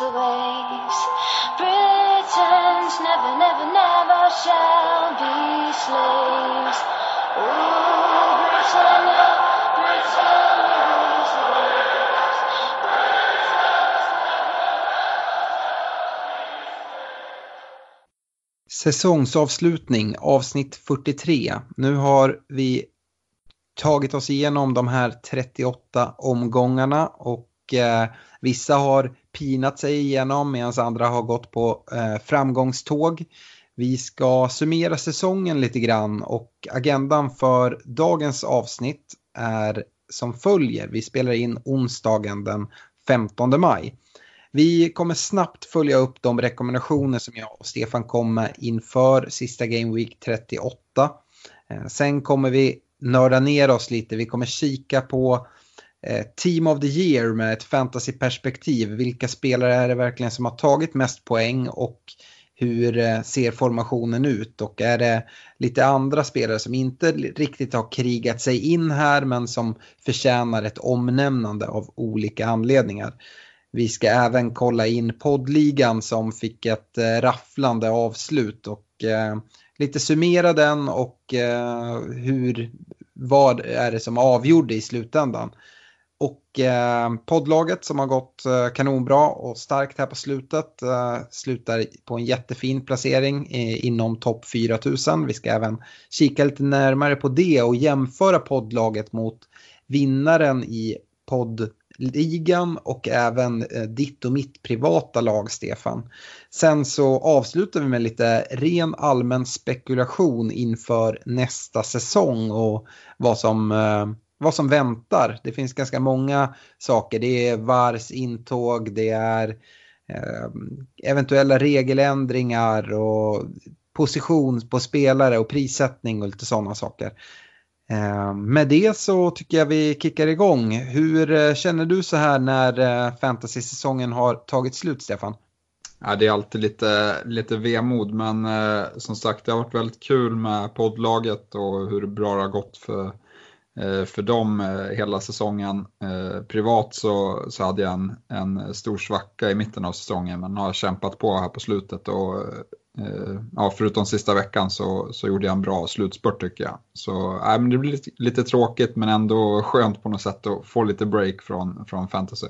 Rules the waves. Britons never, never, never shall be slaves. Rule Britannia, Britannia rules the waves. Säsongsavslutning avsnitt 43. Nu har vi tagit oss igenom de här 38 omgångarna och eh, vissa har pinat sig igenom medan andra har gått på eh, framgångståg. Vi ska summera säsongen lite grann och agendan för dagens avsnitt är som följer. Vi spelar in onsdagen den 15 maj. Vi kommer snabbt följa upp de rekommendationer som jag och Stefan kom med inför sista Game Week 38. Eh, sen kommer vi nörda ner oss lite. Vi kommer kika på eh, Eh, Team of the Year med ett fantasyperspektiv. Vilka spelare är det verkligen som har tagit mest poäng och hur eh, ser formationen ut? Och är det lite andra spelare som inte riktigt har krigat sig in här men som förtjänar ett omnämnande av olika anledningar? Vi ska även kolla in poddligan som fick ett eh, rafflande avslut och eh, lite summera den och eh, hur, vad är det som avgjorde i slutändan. Och eh, poddlaget som har gått eh, kanonbra och starkt här på slutet eh, slutar på en jättefin placering eh, inom topp 4000. Vi ska även kika lite närmare på det och jämföra poddlaget mot vinnaren i poddligan och även eh, ditt och mitt privata lag Stefan. Sen så avslutar vi med lite ren allmän spekulation inför nästa säsong och vad som eh, vad som väntar. Det finns ganska många saker. Det är VARs intåg, det är eh, eventuella regeländringar och position på spelare och prissättning och lite sådana saker. Eh, med det så tycker jag vi kickar igång. Hur eh, känner du så här när eh, fantasy-säsongen har tagit slut, Stefan? Ja, det är alltid lite, lite vemod, men eh, som sagt det har varit väldigt kul med poddlaget och hur bra det har gått för, Eh, för dem eh, hela säsongen. Eh, privat så, så hade jag en, en stor svacka i mitten av säsongen men har kämpat på här på slutet och ja, förutom sista veckan så, så gjorde jag en bra slutspurt tycker jag. Så äh, men det blir lite, lite tråkigt men ändå skönt på något sätt att få lite break från, från fantasy.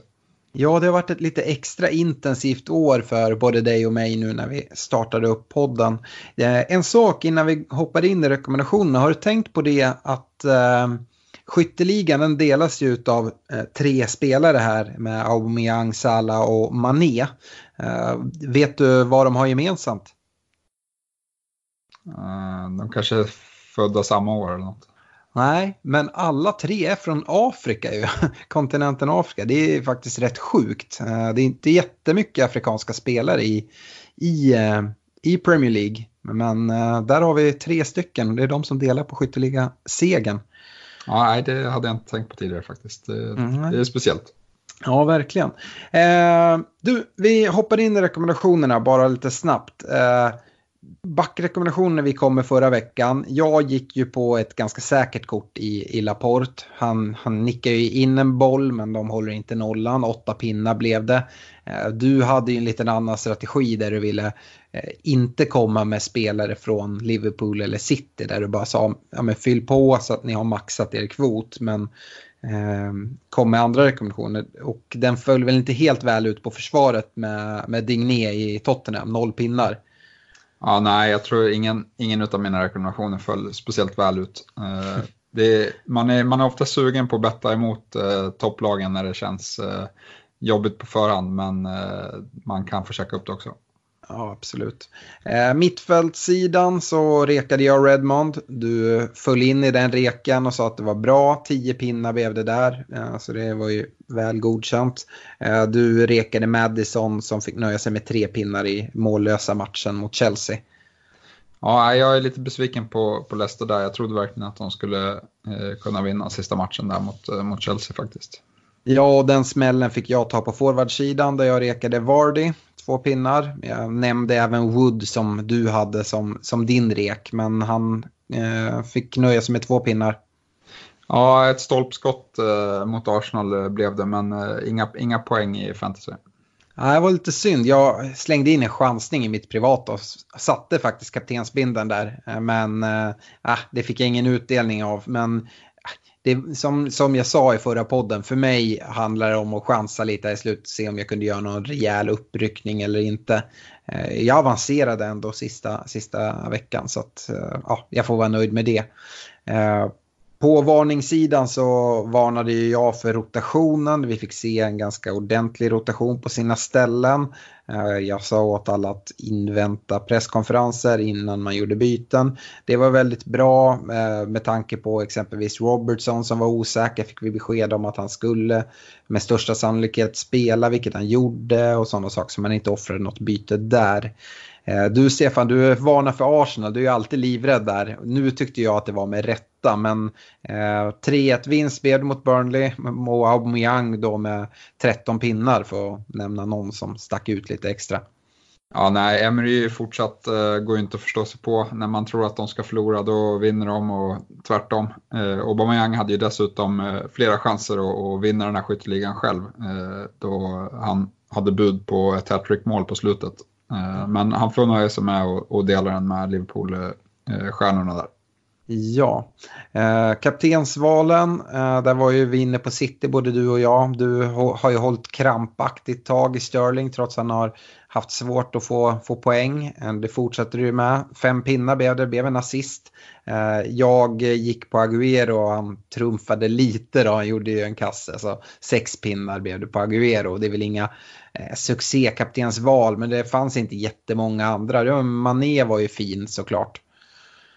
Ja, det har varit ett lite extra intensivt år för både dig och mig nu när vi startade upp podden. En sak innan vi hoppar in i rekommendationerna, har du tänkt på det att eh, skytteligan den delas ju av eh, tre spelare här med Aubameyang, Salah och Mané. Eh, vet du vad de har gemensamt? Eh, de kanske är födda samma år eller något. Nej, men alla tre är från Afrika ju. Kontinenten Afrika. Det är faktiskt rätt sjukt. Det är inte jättemycket afrikanska spelare i, i, i Premier League. Men där har vi tre stycken och det är de som delar på skytteliga-segern. Ja, nej, det hade jag inte tänkt på tidigare faktiskt. Det, Mm. det är speciellt. Ja, verkligen. Eh, du, vi hoppar in i rekommendationerna bara lite snabbt. Eh, backrekommendationer vi kom med förra veckan. Jag gick ju på ett ganska säkert kort i, i Laporte. Han, han nickar ju in en boll men de håller inte nollan. Åtta pinnar blev det. Eh, du hade ju en liten annan strategi där du ville eh, inte komma med spelare från Liverpool eller City där du bara sa ja, men fyll på så att ni har maxat er kvot. Men eh, kom med andra rekommendationer. Och den föll väl inte helt väl ut på försvaret med, med Digné i Tottenham, noll pinnar. Ja, nej, jag tror ingen, ingen av mina rekommendationer föll speciellt väl ut. Eh, är, man, är, man är ofta sugen på att betta emot eh, topplagen när det känns eh, jobbigt på förhand, men eh, man kan försöka upp det också. Ja, absolut. Eh, mittfältssidan så rekade jag Redmond. Du föll in i den reken och sa att det var bra. Tio pinnar blev det där, eh, så det var ju väl godkänt. Eh, du rekade Madison som fick nöja sig med tre pinnar i mållösa matchen mot Chelsea. Ja, jag är lite besviken på, på Leicester där. Jag trodde verkligen att de skulle eh, kunna vinna sista matchen där mot, eh, mot Chelsea faktiskt. Ja, den smällen fick jag ta på forwardsidan där jag rekade Vardy, två pinnar. Jag nämnde även Wood som du hade som, som din rek, men han eh, fick nöja sig med två pinnar. Ja, ett stolpskott eh, mot Arsenal eh, blev det, men eh, inga, inga poäng i fantasy. Ja, det var lite synd. Jag slängde in en chansning i mitt privata och satte faktiskt kaptensbinden där. Eh, men äh, det fick jag ingen utdelning av. Men det, som, som jag sa i förra podden, för mig handlar det om att chansa lite i slutet, se om jag kunde göra någon rejäl uppryckning eller inte. Eh, jag avancerade ändå sista, sista veckan så att eh, ja, jag får vara nöjd med det. Eh, på varningssidan så varnade jag för rotationen. Vi fick se en ganska ordentlig rotation på sina ställen. Eh, jag sa åt alla att invänta presskonferenser innan man gjorde byten. Det var väldigt bra eh, med tanke på exempelvis Robertson som var osäker fick vi besked om att han skulle med största sannolikhet spela, vilket han gjorde och sådana saker så man inte offrade något byte där. Eh, du Stefan, du varnar för Arsenal, du är alltid livrädd där. Nu tyckte jag att det var med rätta, men eh, 3-1 vinst blev det mot Burnley och Aubameyang då med 13 pinnar för att nämna någon som stack ut lite extra. Ja, nej, Emery fortsatt uh, går inte att förstå sig på. När man tror att de ska förlora då vinner de och tvärtom. Uh, Aubameyang hade ju dessutom uh, flera chanser att, att vinna den här skytteligan själv. Uh, då han hade bud på ett hattrick-mål på slutet. Eh, men han får nöja sig med att dela den med Liverpool-stjärnorna eh, där. Ja, eh, kaptensvalen, eh, där var ju vi inne på City både du och jag. Du har ju hållit krampaktigt tag i Sterling trots att han har haft svårt att få, få poäng. Eh, det fortsätter du med. Fem pinnar blev det, blev en assist. Eh, jag gick på Aguero och han trumfade lite då, han gjorde ju en kasse. Så sex pinnar blev det på Aguero. Det är väl inga eh, succékaptensval men det fanns inte jättemånga andra. Mané var ju fin såklart.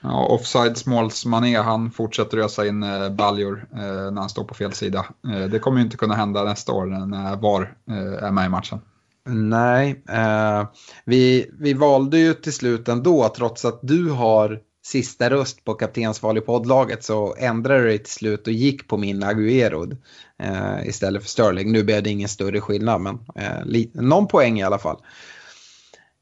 Ja, offside Mané, han fortsätter ösa in eh, baljor eh, när han står på fel sida. Eh, det kommer ju inte kunna hända nästa år när VAR är med i matchen. Nej, eh, vi, vi valde ju till slut ändå, trots att du har sista röst på kaptensval i poddlaget så ändrade du dig till slut och gick på min Aguero eh, istället för Sterling. Nu blev det ingen större skillnad men eh, någon poäng i alla fall.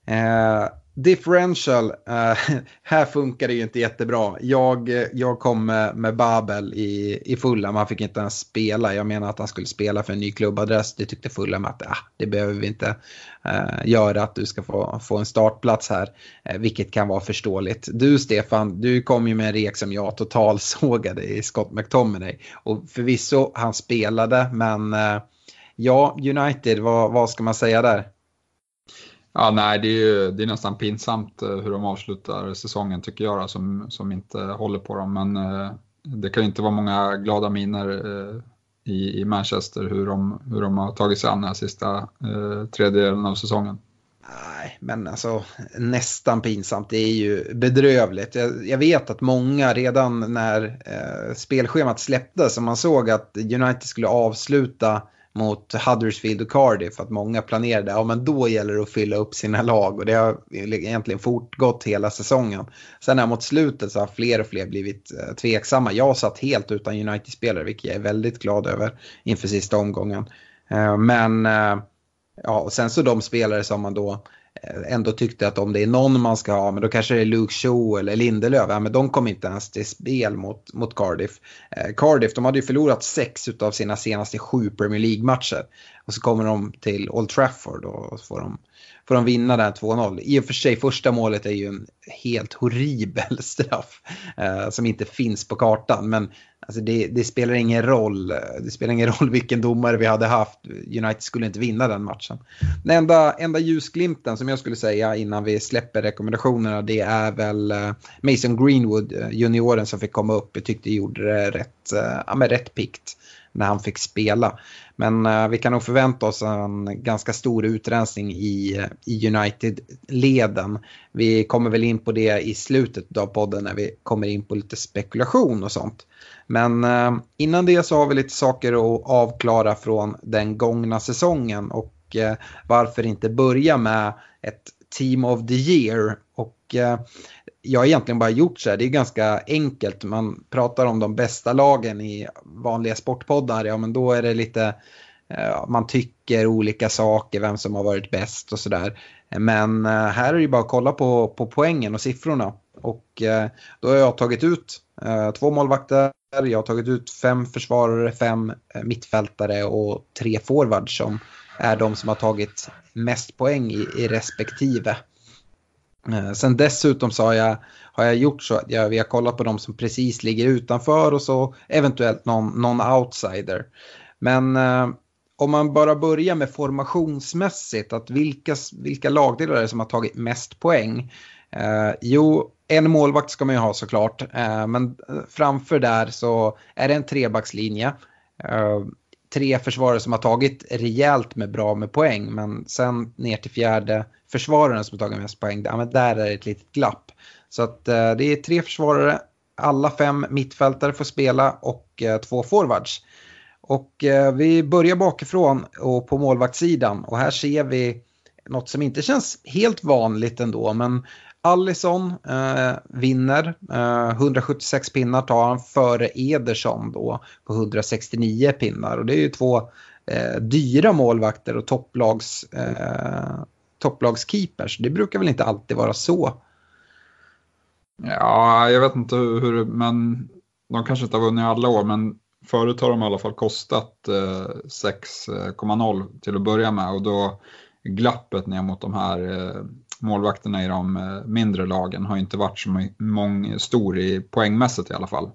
Eh, Differential, uh, här funkar det ju inte jättebra. Jag, jag kom med, med Babel i, i Fulham, han fick inte ens spela. Jag menar att han skulle spela för en ny klubbadress. Det tyckte Fulham att ah, det behöver vi inte uh, göra, att du ska få, få en startplats här. Uh, vilket kan vara förståeligt. Du Stefan, du kom ju med en rek som jag totalsågade i Scott McTominay. Och förvisso, han spelade, men ja, United, vad, vad ska man säga där? Ja, nej, det är, ju, det är nästan pinsamt eh, hur de avslutar säsongen tycker jag, som, som inte håller på dem. Men eh, det kan ju inte vara många glada miner eh, i, i Manchester hur de, hur de har tagit sig an den här sista eh, tredjedelen av säsongen. Nej, men alltså nästan pinsamt. Det är ju bedrövligt. Jag, jag vet att många redan när eh, spelschemat släpptes och man såg att United skulle avsluta mot Huddersfield och Cardiff. Att många planerade, ja men då gäller det att fylla upp sina lag och det har egentligen fortgått hela säsongen. Sen här mot slutet så har fler och fler blivit eh, tveksamma. Jag satt helt utan United-spelare vilket jag är väldigt glad över inför sista omgången. Eh, men eh, ja, och sen så de spelare som man då Eh, ändå tyckte att om det är någon man ska ha, men då kanske det är Luke Shaw eller Lindelöf. Ja, men de kom inte ens till spel mot, mot Cardiff. Eh, Cardiff, de hade ju förlorat sex av sina senaste sju Premier League-matcher. Och så kommer de till Old Trafford och får de, får de vinna där 2-0. I och för sig, första målet är ju en helt horribel straff eh, som inte finns på kartan. Men Alltså det, det, spelar ingen roll. Det spelar ingen roll vilken domare vi hade haft. United skulle inte vinna den matchen. Den enda, enda ljusglimten som jag skulle säga innan vi släpper rekommendationerna det är väl eh, Mason Greenwood, eh, junioren som fick komma upp. Jag tyckte gjorde det rätt, eh, ja, rätt pikt när han fick spela. Men eh, vi kan nog förvänta oss en ganska stor utrensning i, i United-leden. Vi kommer väl in på det i slutet av podden när vi kommer in på lite spekulation och sånt. Men eh, innan det så har vi lite saker att avklara från den gångna säsongen och eh, varför inte börja med ett Team of the Year. Och eh, jag har egentligen bara gjort så här, det är ganska enkelt. Man pratar om de bästa lagen i vanliga sportpoddar, ja men då är det lite, eh, man tycker olika saker, vem som har varit bäst och sådär. Men eh, här är det bara att kolla på, på poängen och siffrorna. Och eh, då har jag tagit ut eh, två målvakter, jag har tagit ut fem försvarare, fem mittfältare och tre forwards som är de som har tagit mest poäng i, i respektive. Eh, sen dessutom så har jag, har jag gjort så att jag, vi har kollat på de som precis ligger utanför och så eventuellt någon, någon outsider. Men eh, om man bara börjar med formationsmässigt, att vilka, vilka lagdelar är det som har tagit mest poäng? Eh, jo, en målvakt ska man ju ha såklart, eh, men eh, framför där så är det en trebackslinje. Eh, Tre försvarare som har tagit rejält med bra med poäng, men sen ner till fjärde försvararen som har tagit mest poäng, ja, men där är det ett litet glapp. Så att eh, det är tre försvarare, alla fem mittfältare får spela och eh, två forwards. Och eh, vi börjar bakifrån och på målvaktssidan och här ser vi något som inte känns helt vanligt ändå, men Allison eh, vinner, eh, 176 pinnar tar han före Ederson då på 169 pinnar och det är ju två eh, dyra målvakter och topplags eh, topplagskeepers. Det brukar väl inte alltid vara så. Ja, jag vet inte hur, men de kanske inte har vunnit alla år, men förut har de i alla fall kostat eh, 6,0 eh, till att börja med och då glappet ner mot de här eh, målvakterna i de eh, mindre lagen har inte varit så mång, stor i poängmässigt i alla fall.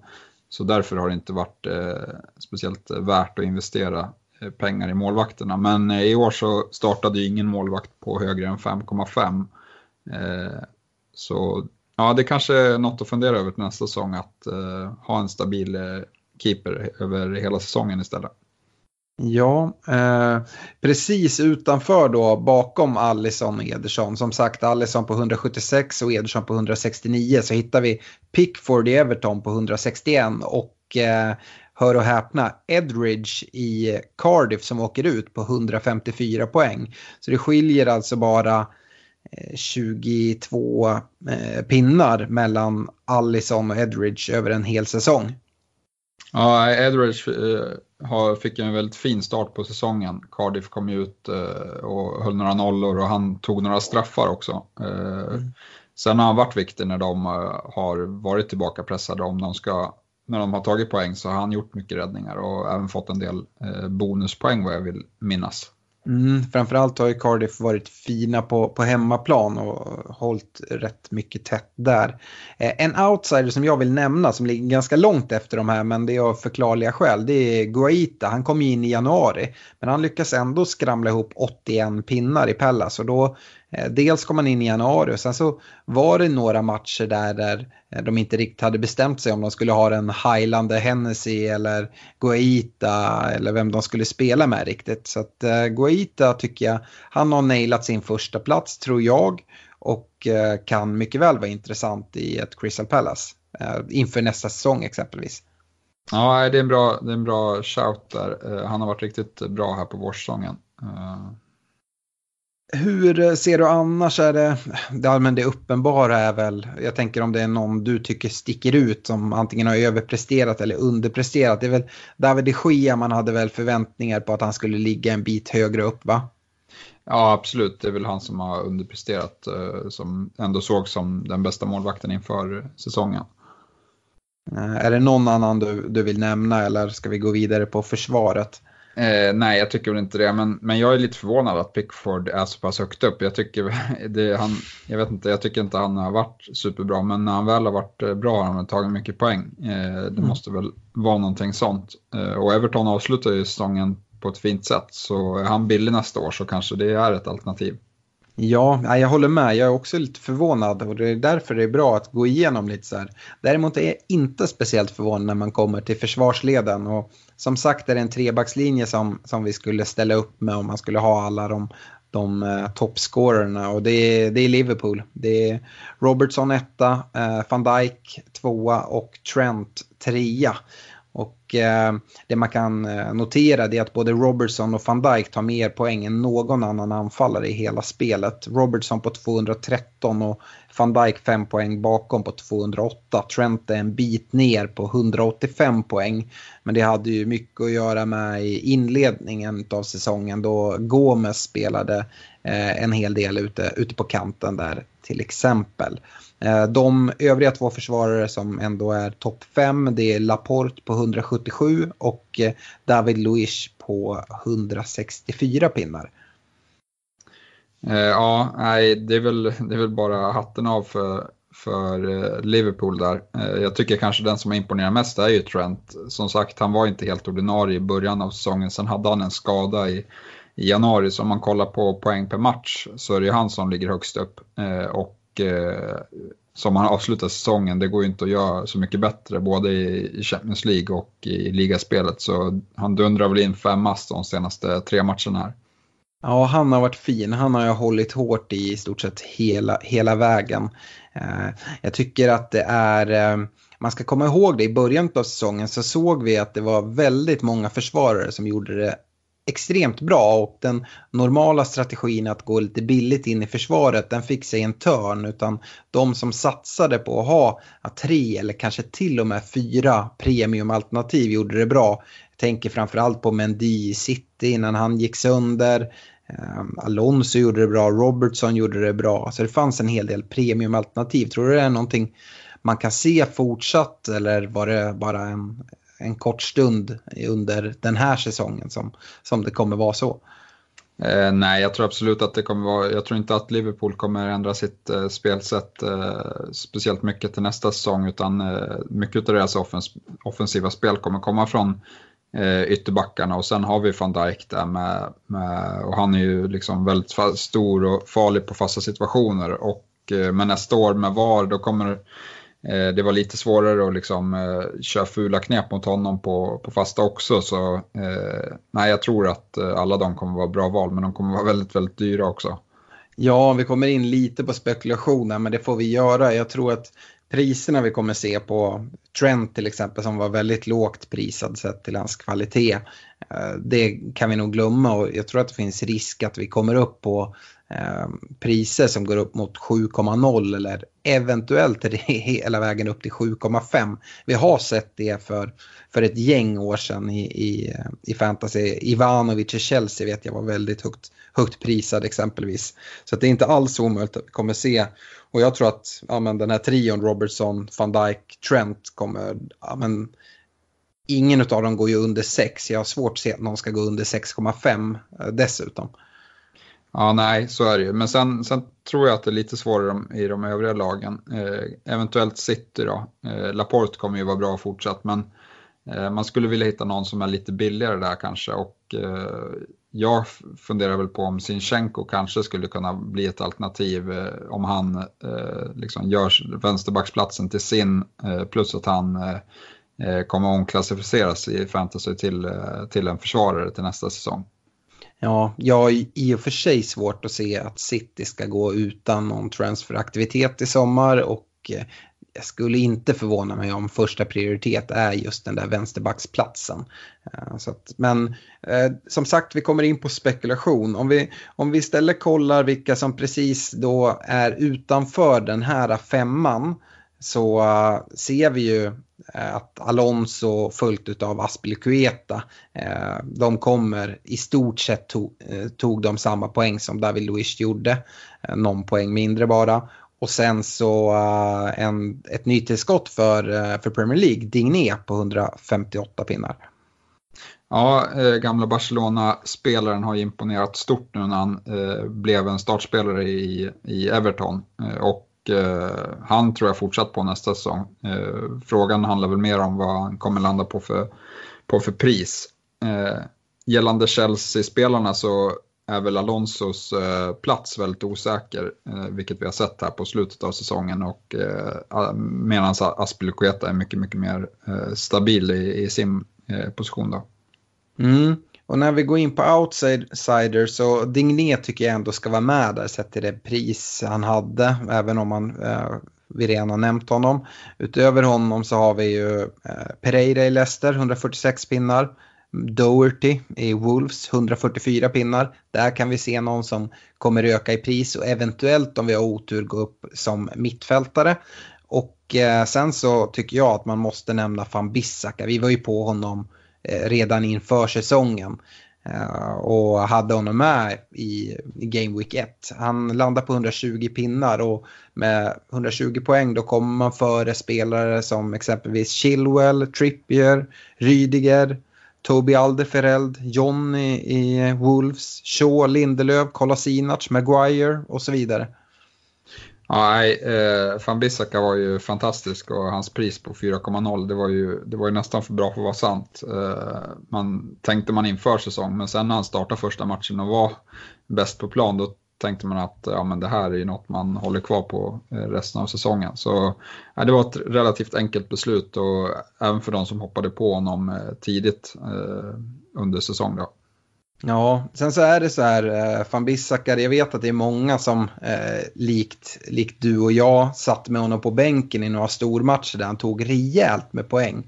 Så därför har det inte varit eh, speciellt eh, värt att investera eh, pengar i målvakterna. Men i år så startade ju ingen målvakt på högre än 5,5. Eh, så ja, det kanske är något att fundera över till nästa säsong att ha en stabil keeper över hela säsongen istället. Ja, eh, precis utanför då bakom Allison och Ederson. Som sagt Allison på 176 och Ederson på 169 så hittar vi Pickford i Everton på 161 och eh, hör och häpna, Edridge i Cardiff som åker ut på 154 poäng. Så det skiljer alltså bara eh, 22 eh, pinnar mellan Allison och Edridge över en hel säsong. Ja, Edridge eh, fick en väldigt fin start på säsongen. Cardiff kom ut och höll några nollor och han tog några straffar också. Mm. Sen har han varit viktig när de har varit tillbaka pressade om de ska när de har tagit poäng så har han gjort mycket räddningar och även fått en del eh, bonuspoäng vad jag vill minnas. Mm, framförallt har ju Cardiff varit fina på, på hemmaplan och hållit rätt mycket tätt där. Eh, en outsider som jag vill nämna som ligger ganska långt efter de här men det är av förklarliga skäl det är Guaita. Han kom ju in i januari men han lyckas ändå skramla ihop 81 pinnar i Pellas och då Eh, dels kom man in i januari och sen så var det några matcher där, där eh, de inte riktigt hade bestämt sig om de skulle ha en Highlander Hennessy eller Guaita eller vem de skulle spela med riktigt. Så att eh, Guaita tycker jag, han har nailat sin första plats tror jag och kan mycket väl vara intressant i ett Crystal Palace inför nästa säsong exempelvis. Ja, det är en bra, det är en bra shout där. Han har varit riktigt bra här på vårsäsongen. Hur ser du annars? Är det, ja, men det uppenbara är väl, jag tänker om det är någon du tycker sticker ut som antingen har överpresterat eller underpresterat. Det är väl David de Gea man hade väl förväntningar på att han skulle ligga en bit högre upp va? Ja absolut, det är väl han som har underpresterat eh, som ändå såg som den bästa målvakten inför säsongen. Eh, är det någon annan du, du vill nämna eller ska vi gå vidare på försvaret? Eh, nej, jag tycker väl inte det. Men, men jag är lite förvånad att Pickford är så pass högt upp. Jag tycker, det, han, jag vet inte, jag tycker inte han har varit superbra. Men när han väl har varit eh, bra har han tagit mycket poäng. Eh, det mm. måste väl vara någonting sånt. Eh, och Everton avslutar ju säsongen på ett fint sätt. Så är han billig nästa år så kanske det är ett alternativ. Ja, jag håller med. Jag är också lite förvånad och det är därför det är bra att gå igenom lite så här. Däremot är jag inte speciellt förvånad när man kommer till försvarsleden. Och som sagt är det en trebackslinje som, som vi skulle ställa upp med om man skulle ha alla de, de uh, toppscorerna. Och det är, det är Liverpool. Det är Robertson etta, uh, van Dijk tvåa och Trent trea. Och eh, det man kan eh, notera är att både Robertson och van Dijk tar mer poäng än någon annan anfallare i hela spelet. Robertson på 213 och van Dijk 5 poäng bakom på 208. Trent är en bit ner på 185 poäng. Men det hade ju mycket att göra med i inledningen av säsongen då Gomes spelade eh, en hel del ute, ute på kanten där till exempel. Eh, de övriga två försvarare som ändå är topp 5 det är Laporte på 177 och eh, David Luiz på 164 pinnar. Eh, ja, nej, det är, väl, det är väl bara hatten av för, för Liverpool där. Jag tycker kanske den som imponerar mest är ju Trent. Som sagt, han var inte helt ordinarie i början av säsongen. Sen hade han en skada i, i januari, så om man kollar på poäng per match så är det ju han som ligger högst upp. Och eh, som han avslutar säsongen, det går ju inte att göra så mycket bättre både i Champions League och i ligaspelet. Så han dundrar väl in fem mast de senaste tre matcherna här. Ja, han har varit fin. Han har jag hållit hårt i i stort sett hela, hela vägen. Eh, jag tycker att det är, eh, man ska komma ihåg det, i början av säsongen så såg vi att det var väldigt många försvarare som gjorde det extremt bra och den normala strategin att gå lite billigt in i försvaret den fick sig en törn utan de som satsade på att ha tre eller kanske till och med fyra premiumalternativ gjorde det bra. Jag tänker framförallt på Mendy i City innan han gick sönder. Ehm, Alonso gjorde det bra, Robertson gjorde det bra. Så det fanns en hel del premiumalternativ. Tror du det är någonting man kan se fortsatt eller var det bara en, en kort stund under den här säsongen som, som det kommer vara så. Eh, nej, jag tror absolut att det kommer vara, jag tror inte att Liverpool kommer ändra sitt eh, spelsätt eh, speciellt mycket till nästa säsong utan eh, mycket av deras offens, offensiva spel kommer komma från eh, ytterbackarna och sen har vi van Dijk där med, med, och han är ju liksom väldigt stor och farlig på fasta situationer och eh, men nästa år med VAR då kommer Eh, det var lite svårare att liksom, eh, köra fula knep mot honom på, på fasta också. Så eh, nej, jag tror att eh, alla de kommer vara bra val, men de kommer vara väldigt, väldigt dyra också. Ja, vi kommer in lite på spekulationer, men det får vi göra. Jag tror att priserna vi kommer se på Trent till exempel som var väldigt lågt prisad sett till hans kvalitet. Eh, det kan vi nog glömma och jag tror att det finns risk att vi kommer upp på eh, priser som går upp mot 7,0 eller eventuellt är det hela vägen upp till 7,5. Vi har sett det för, för ett gäng år sedan i, i, i fantasy. Ivanovic i Chelsea vet jag var väldigt högt, högt prisad exempelvis. Så det är inte alls omöjligt att vi kommer se och jag tror att ja, men den här trion Robertson, van Dijk, Trent kommer, ja, men, ingen av dem går ju under 6. Jag har svårt att se att någon ska gå under 6,5 eh, dessutom. Ja, nej, så är det ju. Men sen, sen tror jag att det är lite svårare i de övriga lagen. Eh, eventuellt City då. Eh, Laporte kommer ju vara bra fortsatt, men eh, man skulle vilja hitta någon som är lite billigare där kanske. Och eh, jag funderar väl på om Sinchenko kanske skulle kunna bli ett alternativ eh, om han eh, liksom gör vänsterbacksplatsen till sin, eh, plus att han eh, eh, kommer omklassificeras i fantasy till, till en försvarare till nästa säsong. Ja, jag har i och för sig svårt att se att City ska gå utan någon transferaktivitet i sommar och eh, jag skulle inte förvåna mig om första prioritet är just den där vänsterbacksplatsen. Eh, så att, men eh, som sagt, vi kommer in på spekulation. Om vi, om vi istället kollar vilka som precis då är utanför den här femman så uh, ser vi ju eh, att Alonso följt av Aspilicueta, uh, de kommer i stort sett to tog de samma poäng som David Luiz gjorde, någon poäng mindre bara. Och sen så en, ett nytillskott för, för Premier League, Digné på 158 pinnar. Ja, eh, gamla Barcelona-spelaren har imponerat stort nu när han eh, blev en startspelare i, i Everton. Eh, och eh, han tror jag fortsatt på nästa säsong. Eh, frågan handlar väl mer om vad han kommer landa på för, på för pris. Eh, gällande Chelsea-spelarna så är väl Alonsos eh, plats väldigt osäker, eh, vilket vi har sett här på slutet av säsongen och eh, medan Aspilicueta är mycket, mycket mer stabil i, i sin position då. Mm. Och när vi går in på outsider så Digné tycker jag ändå ska vara med där sett till det pris han hade. Även om man, eh, vi redan har nämnt honom. Utöver honom så har vi ju eh, Pereira i Leicester, 146 pinnar. Doherty i Wolves 144 pinnar. Där kan vi se någon som kommer öka i pris och eventuellt om vi har otur gå upp som mittfältare. Och eh, sen så tycker jag att man måste nämna van Bissaka. Vi var ju på honom Eh, Eh, redan inför säsongen. Eh, och hade honom med i Game Week 1. Han landar på 120 pinnar och med 120 poäng då kommer man före spelare som exempelvis Chilwell, Trippier, Rydiger, Toby Alderfereld, Johnny i Wolves, Shaw, Lindelöf, Kolasinac, Maguire och så vidare. Nej, eh, van Bissaka var ju fantastisk och hans pris på 4,0 det, var ju, det var ju nästan för bra för att vara sant. Eh, man tänkte man inför säsong men sen när han startade första matchen och var bäst på plan då tänkte man att ja, men det här är ju något man håller kvar på eh, resten av säsongen. Så ja, det var ett relativt enkelt beslut och även för de som hoppade på honom eh, tidigt eh, under säsong. Då. Ja, sen så är det så här, eh, van Bissakar, jag vet att det är många som eh, likt, likt du och jag satt med honom på bänken i några stormatcher där han tog rejält med poäng.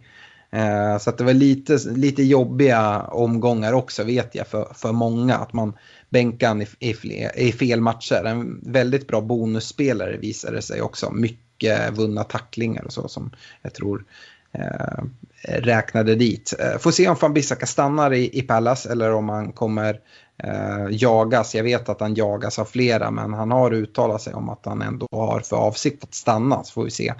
Eh, så att det var lite, lite jobbiga omgångar också vet jag för, för många. Att man bänkade i, i, i fel matcher. En väldigt bra bonusspelare visade sig också. Mycket vunna tacklingar och så som jag tror eh, Eh, räknade dit. Eh, får se om van Bissaka stannar i, i Palace eller om han kommer eh, jagas. Jag vet att han jagas av flera men han har uttalat sig om att han ändå har för avsikt att stanna. Så får vi se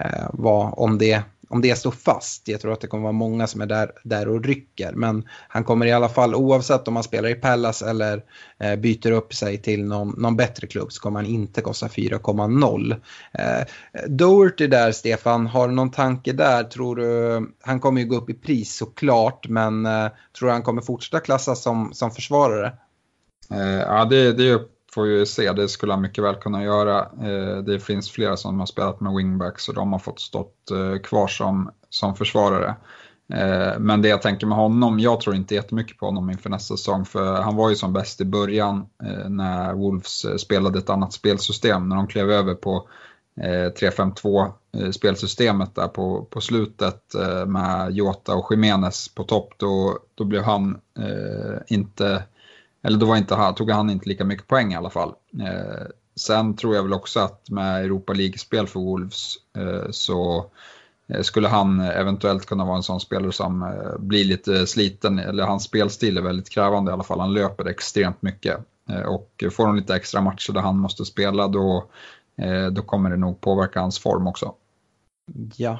eh, vad, om det om det står fast. Jag tror att det kommer vara många som är där, där och rycker. Men han kommer i alla fall, oavsett om han spelar i Pallas eller eh, byter upp sig till någon, någon, bättre klubb, så kommer han inte kosta 4,0. Eh, Doherty där, Stefan, har du någon tanke där? Tror du, han kommer ju gå upp i pris såklart, men eh, tror du han kommer fortsätta klassas som, som försvarare? Eh, ja, det, det är får ju se, det skulle han mycket väl kunna göra. Eh, det finns flera som har spelat med wingbacks och de har fått stått eh, kvar som, som försvarare. Eh, men det jag tänker med honom, jag tror inte jättemycket på honom inför nästa säsong för han var ju som bäst i början när Wolves spelade ett annat spelsystem. När de klev över på 3-5-2 spelsystemet där på, på slutet med Jota och Jiménez på topp då, då blev han inte eller då var inte han, tog han inte lika mycket poäng i alla fall. Eh, sen tror jag väl också att med Europa League-spel för Wolves eh, så eh, skulle han eventuellt kunna vara en sån spelare som eh, blir lite sliten, eller hans spelstil är väldigt krävande i alla fall. Han löper extremt mycket. Eh, och får han lite extra matcher där han måste spela då, eh, då kommer det nog påverka hans form också. Ja.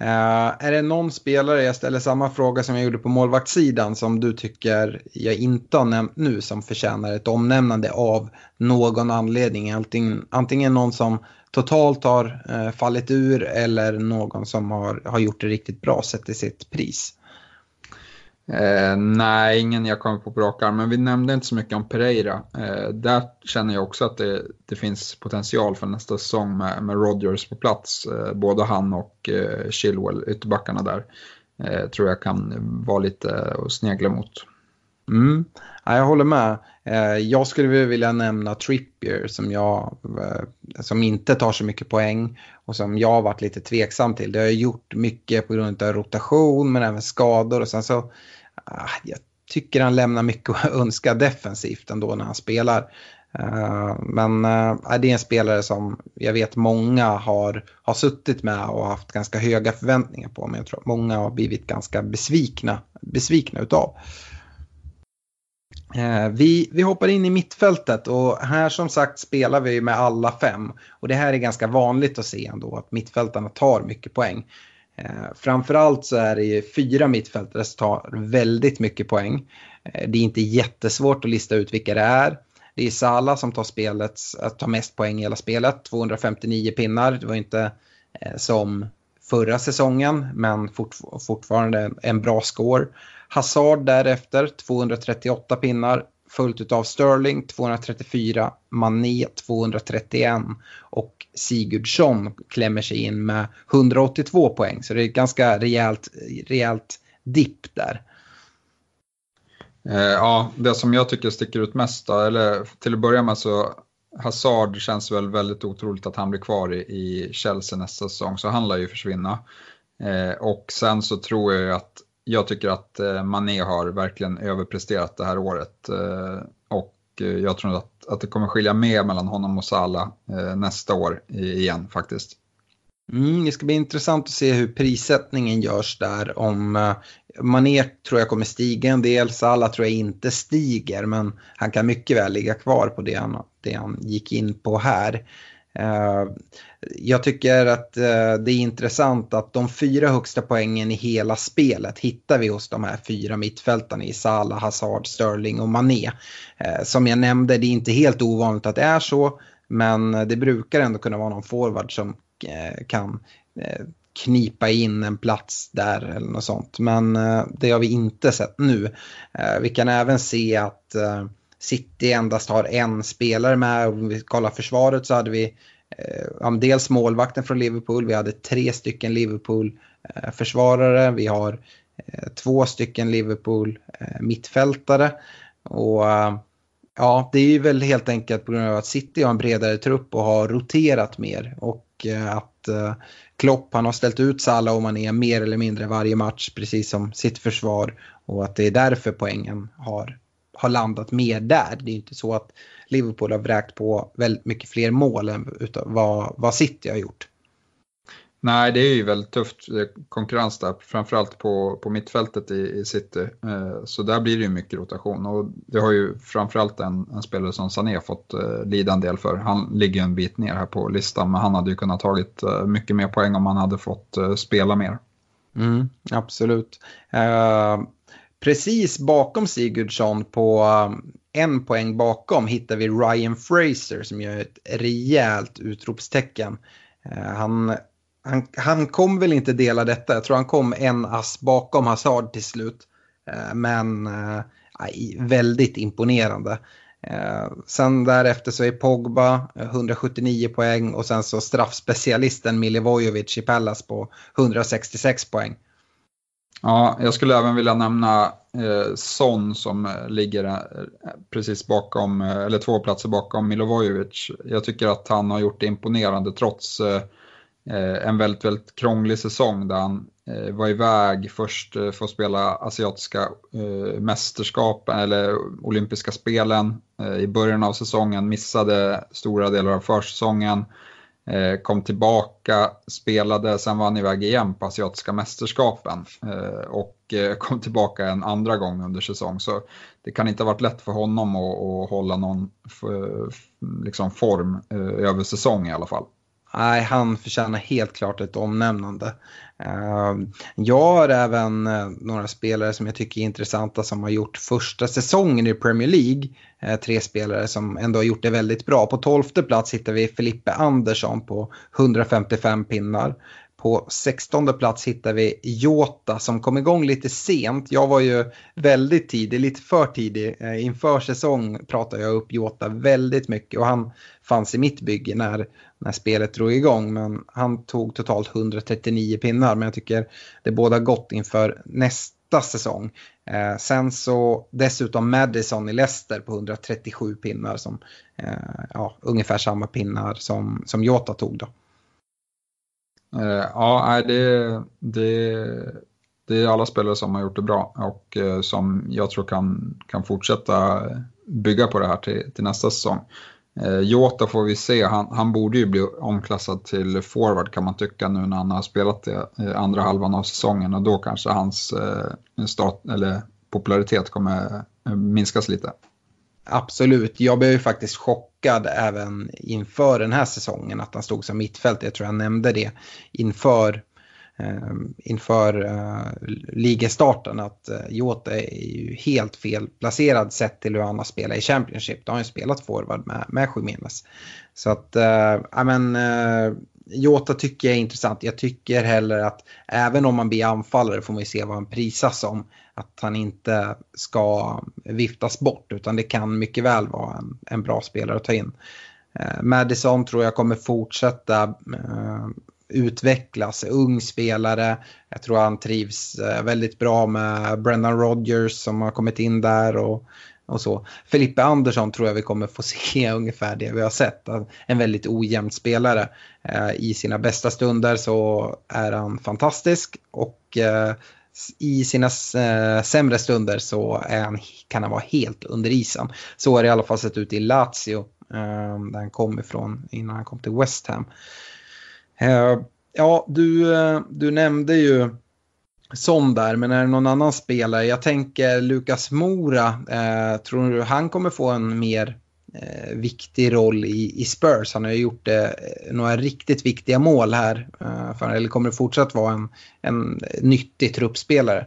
Uh, är det någon spelare, jag ställer samma fråga som jag gjorde på målvaktssidan, som du tycker jag inte har nämnt nu som förtjänar ett omnämnande av någon anledning? Antingen, antingen någon som totalt har uh, fallit ur eller någon som har, har gjort det riktigt bra sett till sitt pris. Eh, nej, ingen jag kommer på på rak arm, men vi nämnde inte så mycket om Pereira. Eh, där känner jag också att det, det, finns potential för nästa säsong med, med Rodgers på plats. Eh, både han och eh, Chilwell, ytterbackarna där, eh, tror jag kan vara lite att snegla mot. Mm. Ja, jag håller med. Eh, jag skulle vilja nämna Trippier som, jag, eh, som inte tar så mycket poäng och som jag har varit lite tveksam till. Det har jag gjort mycket på grund av rotation men även skador och sen så ah, jag tycker han lämnar mycket att önska defensivt ändå när han spelar. Eh, men det är en spelare som jag vet många har, har suttit med och haft ganska höga förväntningar på. Men jag tror att många har blivit ganska besvikna, besvikna utav. Eh, vi, vi hoppar in i mittfältet och här som sagt spelar vi med alla fem. Och det här är ganska vanligt att se ändå att mittfältarna tar mycket poäng. Eh, framförallt så är det ju fyra mittfältare som tar väldigt mycket poäng. Eh, det är inte jättesvårt att lista ut vilka det är. Det är Sala som tar, spelets, tar mest poäng i hela spelet, 259 pinnar. Det var inte eh, som förra säsongen, men fort, fortfarande en bra score. Hazard därefter, 238 pinnar följt av Sterling 234, Mané 231 och Sigurdsson klämmer sig in med 182 poäng. Så det är ett ganska rejält, rejält dipp där. Eh, ja, det som jag tycker sticker ut mest då, eller till att börja med så Hazard känns väl väldigt otroligt att han blir kvar i Chelsea nästa säsong, så han lär ju försvinna. Eh, och sen så tror jag att jag tycker att eh, Mané har verkligen överpresterat det här året. Eh, och eh, jag tror att, att det kommer skilja mer mellan honom och Salah nästa år igen faktiskt. Mm, det ska bli intressant att se hur prissättningen görs där. Om Mané tror jag kommer stiga en del, Salah tror jag inte stiger men han kan mycket väl ligga kvar på det han, det han gick in på här. Eh, jag tycker att eh, det är intressant att de fyra högsta poängen i hela spelet hittar vi hos de här fyra mittfältarna i Salah, Hazard, Sterling och Mané. Eh, som jag nämnde, det är inte helt ovanligt att det är så, men det brukar ändå kunna vara någon forward som kan knipa in en plats där eller något sånt. Men det har vi inte sett nu. Vi kan även se att City endast har en spelare med. Om vi kollar försvaret så hade vi eh, dels målvakten från Liverpool, vi hade tre stycken Liverpool-försvarare, vi har eh, två stycken Liverpool-mittfältare. Eh, och eh, ja, det är ju väl helt enkelt på grund av att City har en bredare trupp och har roterat mer. Och eh, att eh, Klopp han har ställt ut Salah och Mané mer eller mindre varje match, precis som sitt försvar. Och att det är därför poängen har har landat mer där. Det är inte så att Liverpool har vräkt på väldigt mycket fler mål än vad, vad City har gjort. Nej, det är ju väldigt tufft konkurrens där, framförallt på, på mittfältet i, i City. Eh, så där blir det ju mycket rotation och det har ju framförallt en, en spelare som Sané fått eh, lida en del för. Han ligger en bit ner här på listan, men han hade ju kunnat tagit eh, mycket mer poäng om han hade fått eh, spela mer. Mm, absolut. Uh, Precis bakom Sigurdsson på eh, en poäng bakom hittar vi Ryan Fraser som gör ett rejält utropstecken. Eh, han, han, han kom väl inte dela detta, jag tror han kom en ass bakom Hazard till slut. Eh, men äh, väldigt imponerande. Sen därefter så är Pogba 179 poäng och sen så straffspecialisten Milivojevic i Pallas på 166 poäng. Ja, jag skulle även vilja nämna eh, Son som eh, ligger eh, precis bakom, eh, eller två platser bakom Milovojevic. Jag tycker att han har gjort det imponerande trots eh, en väldigt, väldigt krånglig säsong där han eh, var iväg först eh, för att spela asiatiska eh, mästerskapen eller olympiska spelen i början av säsongen, missade stora delar av försäsongen. Eh, kom tillbaka, spelade, sen var han iväg igen på asiatiska mästerskapen eh, och eh, kom tillbaka en andra gång under säsong. Så det kan inte ha varit lätt för honom att, att hålla någon liksom form eh, över säsong i alla fall. Nej, han förtjänar helt klart ett omnämnande. Ehm, jag har även eh, några spelare som jag tycker är intressanta som har gjort första säsongen i Premier League. Eh, tre spelare som ändå har gjort det väldigt bra. På tolfte plats hittar vi Filippe Andersson på 155 pinnar. På 16 plats hittar vi Jota som kom igång lite sent. Jag var ju väldigt tidig, lite för tidig. Eh, inför säsong pratade jag upp Jota väldigt mycket och han fanns i mitt bygge när, när spelet drog igång. Men han tog totalt 139 pinnar. Men jag tycker det båda gott inför nästa säsong. Eh, sen så dessutom Madison i Leicester på 137 pinnar som eh, ja, ungefär samma pinnar som, som Jota tog då. Eh, ja, det, det, det är alla spelare som har gjort det bra och eh, som jag tror kan, kan fortsätta bygga på det här till, till nästa säsong. Eh, Jota får vi se, han, han borde ju bli omklassad till forward kan man tycka nu när han har spelat det andra halvan av säsongen och då kanske hans eh, start, eller popularitet kommer minskas lite. Absolut, jag blev ju faktiskt chockad även inför den här säsongen att han stod som mittfält. Jag tror jag nämnde det inför eh, inför eh, ligastarten att eh, Jota är ju helt fel placerad sett till hur han har spelat i Championship. Då har han ju spelat forward med, med Jiménez. Så att, eh, ja men eh, Jota tycker jag är intressant. Jag tycker heller att även om man blir anfallare får man ju se vad han prisas som. Att han inte ska viftas bort utan det kan mycket väl vara en, en bra spelare att ta in. Eh, Madison tror jag kommer fortsätta eh, utvecklas, ung spelare. Jag tror han trivs eh, väldigt bra med Brendan Rodgers som har kommit in där och, och så. Felipe Andersson tror jag vi kommer få se ungefär det vi har sett. En väldigt ojämn spelare. Eh, I sina bästa stunder så är han fantastisk och eh, i sina eh, sämre stunder så han, kan han vara helt under isen. Så har det i alla fall sett ut i Lazio eh, där han kom ifrån innan han kom till West Ham. Eh, ja, du, eh, du nämnde ju Son där, men är det någon annan spelare? Jag tänker Lukas Mora, eh, tror du han kommer få en mer eh, viktig roll i, i Spurs? Han har ju gjort eh, några riktigt viktiga mål här, eh, för, eller kommer det fortsatt vara en, en nyttig truppspelare?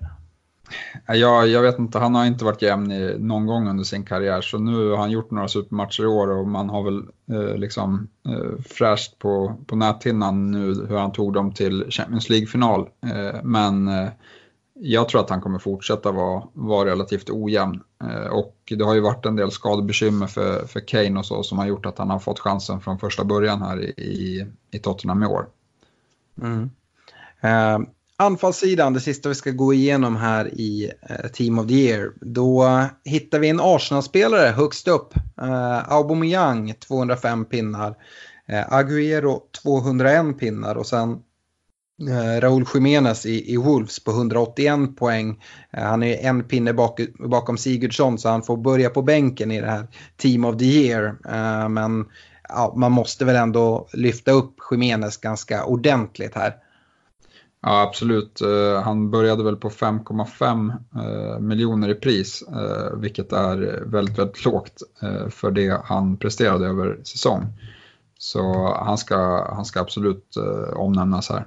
Jag, jag vet inte, han har inte varit jämn i, någon gång under sin karriär så nu har han gjort några supermatcher i år och man har väl eh, liksom eh, fräscht på, på näthinnan nu hur han tog dem till Champions League-final. Eh, men eh, jag tror att han kommer fortsätta vara, vara relativt ojämn. Eh, och det har ju varit en del skadebekymmer för, för Kane och så som har gjort att han har fått chansen från första början här i, i, Tottenham i år. Mm. Eh, Anfallssidan, det sista vi ska gå igenom här i eh, Team of the Year. Då hittar vi en Arsenal-spelare högst upp. Eh, Aubameyang 205 pinnar. Eh, Agüero 201 pinnar och sen eh, Raúl Jiménez i, i Wolves på 181 poäng. Eh, han är en pinne bak, bakom Sigurdsson så han får börja på bänken i det här Team of the Year. Eh, men ja, man måste väl ändå lyfta upp Jiménez ganska ordentligt här. Ja, absolut. Eh, han började väl på 5,5 eh, miljoner i pris, eh, vilket är väldigt, väldigt lågt för det han presterade över säsong. Så han ska, han ska absolut omnämnas här.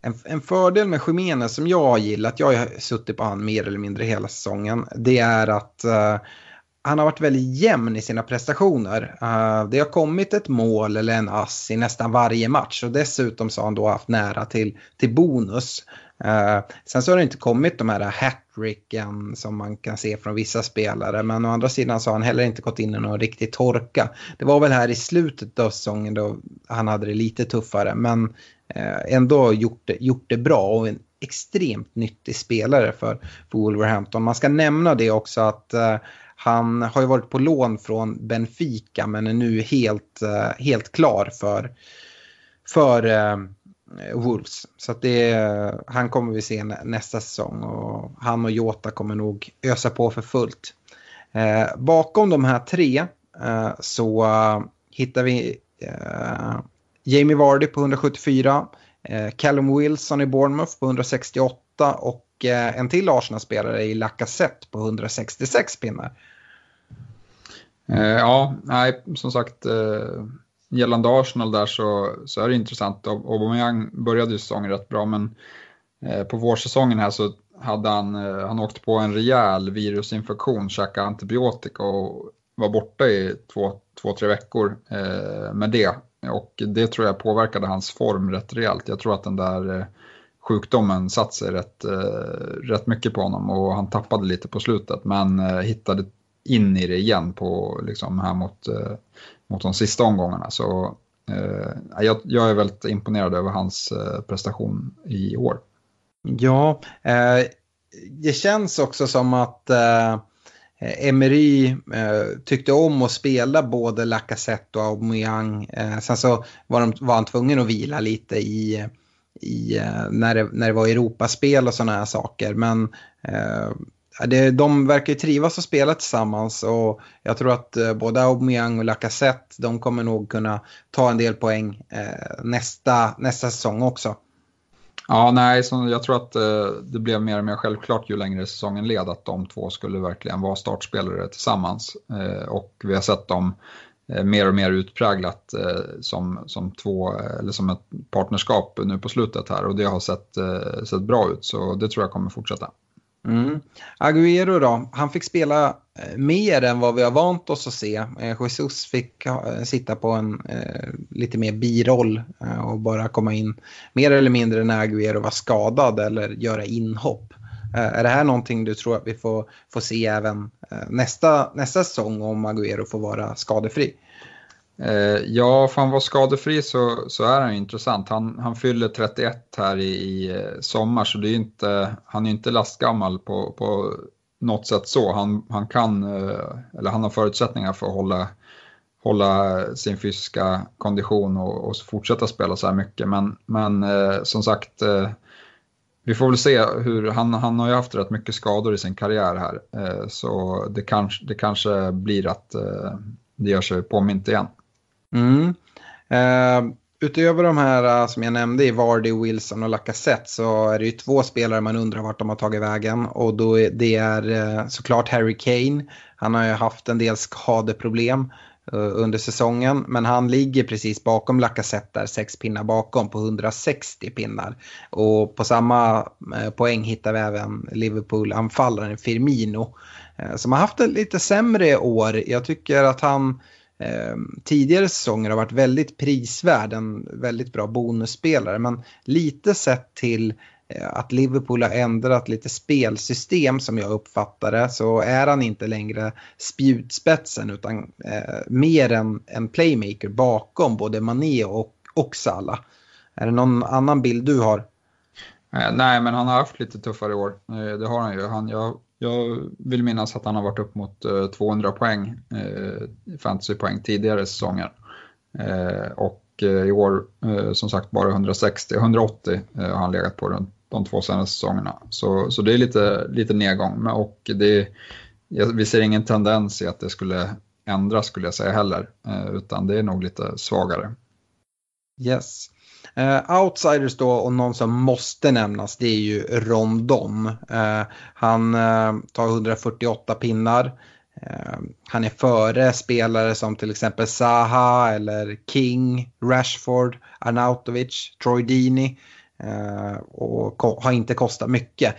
En, en, fördel med Jiménez som jag har gillat, jag har suttit på han mer eller mindre hela säsongen, det är att eh, han har varit väldigt jämn i sina prestationer. Uh, det har kommit ett mål eller en ass i nästan varje match och dessutom så har han då haft nära till, till bonus. Uh, sen så har det inte kommit de här hattricken som man kan se från vissa spelare men å andra sidan så har han heller inte gått in i någon riktig torka. Det var väl här i slutet av säsongen då han hade det lite tuffare men Eh, ändå gjort det, gjort det bra och en extremt nyttig spelare för, för Wolverhampton. Man ska nämna det också att eh, han har ju varit på lån från Benfica men är nu helt, eh, helt klar för, för eh, Wolves. Så att det, han kommer vi se nästa säsong och han och Jota kommer nog ösa på för fullt. Eh, bakom de här tre eh, så hittar vi Jamie Vardy på 174, eh, Callum Wilson i Bournemouth på 168 och eh, en till Arsenal-spelare i Lacazette på 166 pinnar. Eh, ja, nej, som sagt, eh, gällande Arsenal där så, så är det intressant. Aubameyang började ju säsongen rätt bra, men eh, på vårsäsongen här så hade han, eh, han åkt på en rejäl virusinfektion, käkade antibiotika och var borta i två, två tre veckor med det. Och det tror jag påverkade hans form rätt rejält. Jag tror att den där eh, sjukdomen satt sig rätt, eh, rätt mycket på honom och han tappade lite på slutet men eh, hittade in i det igen på, liksom, här mot, mot de sista omgångarna. Så eh, jag, jag, är väldigt imponerad över hans prestation i år. Ja, eh, det känns också som att eh, Eh, Emery eh, tyckte om att spela både Lacazette och Aubameyang. Eh, sen så var, de, var han tvungen att vila lite i, i eh, när, det, när det var Europaspel och sådana här saker. Men eh, det, de verkar ju trivas att spela tillsammans och jag tror att eh, både Aubameyang och Lacazette de kommer nog kunna ta en del poäng eh, nästa, nästa säsong också. Ja, nej, så jag tror att eh, det blev mer och mer självklart ju längre säsongen led att de två skulle verkligen vara startspelare tillsammans. Eh, och vi har sett dem eh, mer och mer utpräglat som, som, två, eller som ett partnerskap nu på slutet här och det har sett, sett bra ut så det tror jag kommer fortsätta. Mm. Agüero då, han fick spela eh, mer än vad vi har vant oss att se. Eh, Jesus fick eh, sitta på en eh, lite mer biroll och bara komma in mer eller mindre när Agüero var skadad eller göra inhopp. Är det här någonting du tror att vi får, får se även nästa, nästa säsong om Agüero får vara skadefri? Eh, ja, för han var skadefri så, så är han intressant. Han, han fyller 31 här i, i eh, sommar så det är inte, han är inte lastgammal på, på något sätt så. Han, han kan, eh, eller han har förutsättningar för att hålla, hålla sin fysiska kondition och, och fortsätta spela så här mycket. Men, men eh, som sagt, vi får väl se hur, han, han har ju haft rätt mycket skador i sin karriär här. Så det kanske, det kanske blir att det gör sig påmint igen. Mm. Uh, utöver de här uh, som jag nämnde i Vardy, Wilson och Lacazette så är det ju två spelare man undrar vart de har tagit vägen och då är, det är uh, såklart Harry Kane. Han har ju haft en del skadeproblem under säsongen. Men han ligger precis bakom Lacazette där, sex pinnar bakom på 160 pinnar. Och på samma poäng hittar vi även Liverpool-anfallaren Firmino. Som har haft ett lite sämre år. Jag tycker att han eh, tidigare säsonger har varit väldigt prisvärd, en väldigt bra bonusspelare. Men lite sett till eh, att Liverpool har ändrat lite spelsystem som jag uppfattar det så är han inte längre spjutspetsen utan eh, mer en, en playmaker bakom både Mané och, och Salah. Är det någon annan bild du har? Eh, nej, men han har haft lite tuffare år. Eh, det har han ju. Han, jag jag vill minnas att han har varit upp mot eh, 200 poäng, eh, fantasypoäng tidigare säsonger. Eh, och eh, i år eh, som sagt bara 160, 180 har han legat på de, de två senaste säsongerna. Så, så det är lite, lite nedgång och det, vi ser ingen tendens i att det skulle ändras skulle jag säga heller, utan det är nog lite svagare. Yes. Uh, outsiders då och någon som måste nämnas det är ju Rondon. Uh, han uh, tar 148 pinnar. han är före spelare som till exempel Zaha eller King, Rashford, Arnautovic, Troy Deeney. och har inte kostat mycket.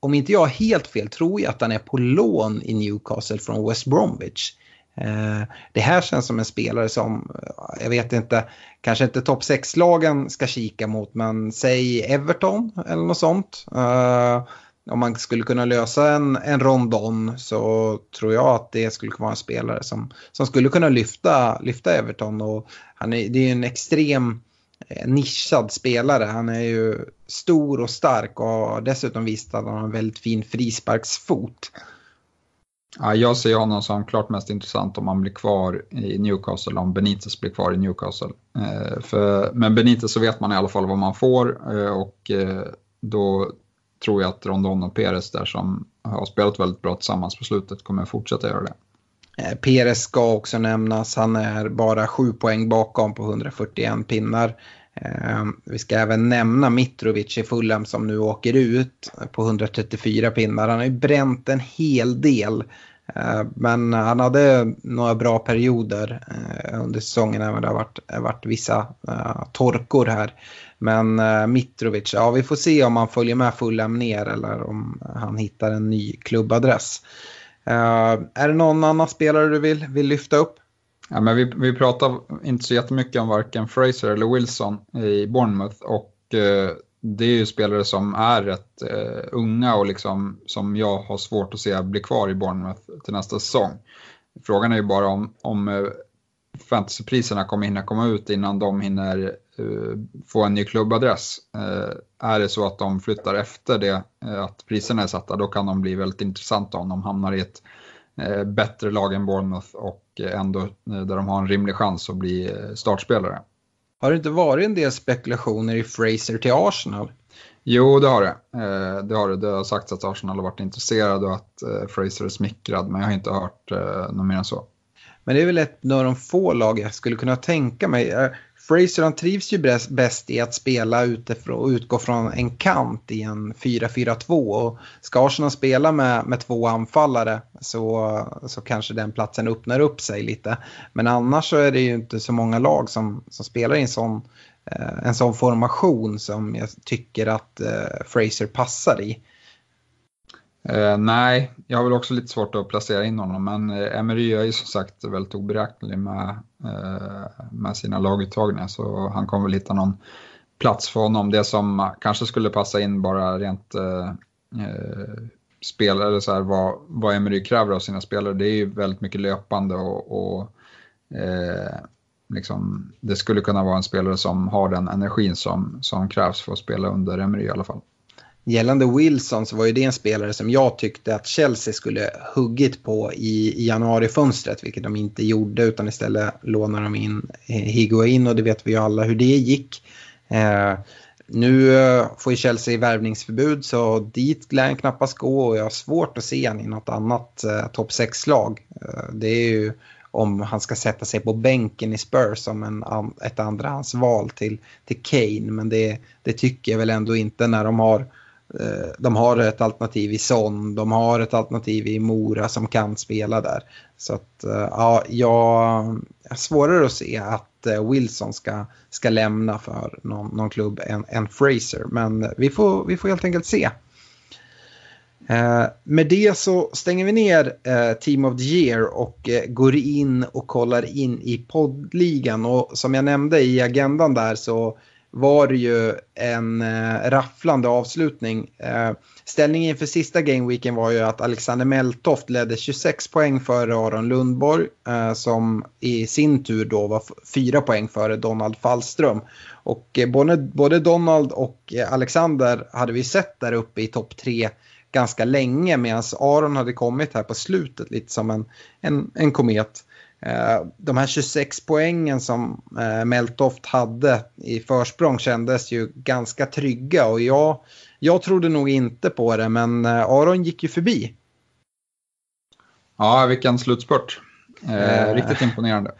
Om inte jag har helt fel tror jag att han är på lån i Newcastle från West Bromwich. Eh, det här känns som en spelare som, eh, jag vet inte, kanske inte topp 6-lagen ska kika mot, men säg Everton eller något sånt. Eh, om man skulle kunna lösa en, en rondon så tror jag att det skulle kunna vara en spelare som, som skulle kunna lyfta, lyfta Everton. Och han är, det är en extrem nischad spelare. Han är ju stor och stark och har dessutom visat att han har en väldigt fin frisparksfot. Ja, jag ser honom som klart mest intressant om han blir kvar i Newcastle, om Benitez blir kvar i Newcastle. Eh, för, med Benitez så vet man i alla fall vad man får eh, och eh, då tror jag att Rondon och Perez där som har spelat väldigt bra tillsammans på slutet kommer fortsätta göra det. Eh, Perez ska också nämnas, han är bara sju poäng bakom på 141 pinnar. Ehm, vi ska även nämna Mitrovic i Fulham som nu åker ut på 134 pinnar. Han har ju bränt en hel del. Ehm, men han hade några bra perioder eh, under säsongen även det har varit, varit vissa eh, torkor här. Men eh, Mitrovic, ja vi får se om han följer med Fulham ner eller om han hittar en ny klubbadress. Ehm, är det någon annan spelare du vill, vill lyfta upp? Ja, men vi, vi pratar inte så jättemycket om varken Fraser eller Wilson i Bournemouth och eh, det är ju spelare som är rätt eh, unga och liksom, som jag har svårt att se bli kvar i Bournemouth till nästa säsong. Frågan är ju bara om, om eh, fantasypriserna kommer hinna komma ut innan de hinner uh, få en ny klubbadress. Uh, är det så att de flyttar efter det, uh, att priserna är satta, då kan de bli väldigt intressanta om de hamnar i ett bättre lag än Bournemouth och ändå eh, där de har en rimlig chans att bli eh, startspelare. Har det inte varit en del spekulationer i Fraser till Arsenal? Jo, det har det. Det har det. Det har sagts att Arsenal har varit intresserade och att Fraser är smickrad, men jag har inte hört något mer än så. Men det är väl ett av de få lag jag skulle kunna tänka mig. Fraser han trivs ju bäst, i att spela utifrån och utgå från en kant i en 4-4-2. Och ska Arsenal spela med, med två anfallare så, så kanske den platsen öppnar upp sig lite. Men annars så är det ju inte så många lag som, som spelar i en sån, eh, en sån formation som jag tycker att eh, Fraser passar i. Eh, nej, jag har väl också lite svårt att placera in honom, men eh, Emery är ju som sagt väldigt oberäknelig med, eh, med sina laguttagningar, så han kommer väl hitta någon plats för honom. Det som kanske skulle passa in bara rent eh, eh eller så här, vad, vad Emery kräver av sina spelare, det är ju väldigt mycket löpande och, och eh, liksom, det skulle kunna vara en spelare som har den energin som, som krävs för att spela under Emery i alla fall. Gällande Wilson så var ju det en spelare som jag tyckte att Chelsea skulle huggit på i, i januarifönstret, vilket de inte gjorde utan istället lånade de in Higuain och det vet vi ju alla hur det gick. Eh, nu eh, får ju Chelsea värvningsförbud så dit lär han knappast gå och jag har svårt att se honom i något annat eh, topp 6-lag. Eh, det är ju om han ska sätta sig på bänken i Spurs som en, ett andrahandsval till, till Kane. Men det, det tycker jag väl ändå inte när de har Eh, de har ett alternativ i Son, de har ett alternativ i Mora som kan spela där. Så att, eh, ja, jag har svårare att se att eh, Wilson ska, ska lämna för någon, någon klubb än, än Fraser. Men vi får, vi får helt enkelt se. Eh, med det så stänger vi ner eh, Team of the Year och eh, går in och kollar in i poddligan. Och som jag nämnde i agendan där så var det ju en eh, rafflande avslutning. Eh, ställningen inför sista gameweeken var ju att Alexander Meltoft ledde 26 poäng före Aron Lundborg eh, som i sin tur då var 4 poäng före Donald Fallström. Och eh, både, både Donald och eh, Alexander hade vi sett där uppe i topp 3 ganska länge medan Aron hade kommit här på slutet lite som en, en, en komet. Eh, de här 26 poängen som eh, Meltoft hade i försprång kändes ju ganska trygga och jag, jag trodde nog inte på det men eh, Aron gick ju förbi. Ja, vilken slutspurt. Eh, riktigt imponerande.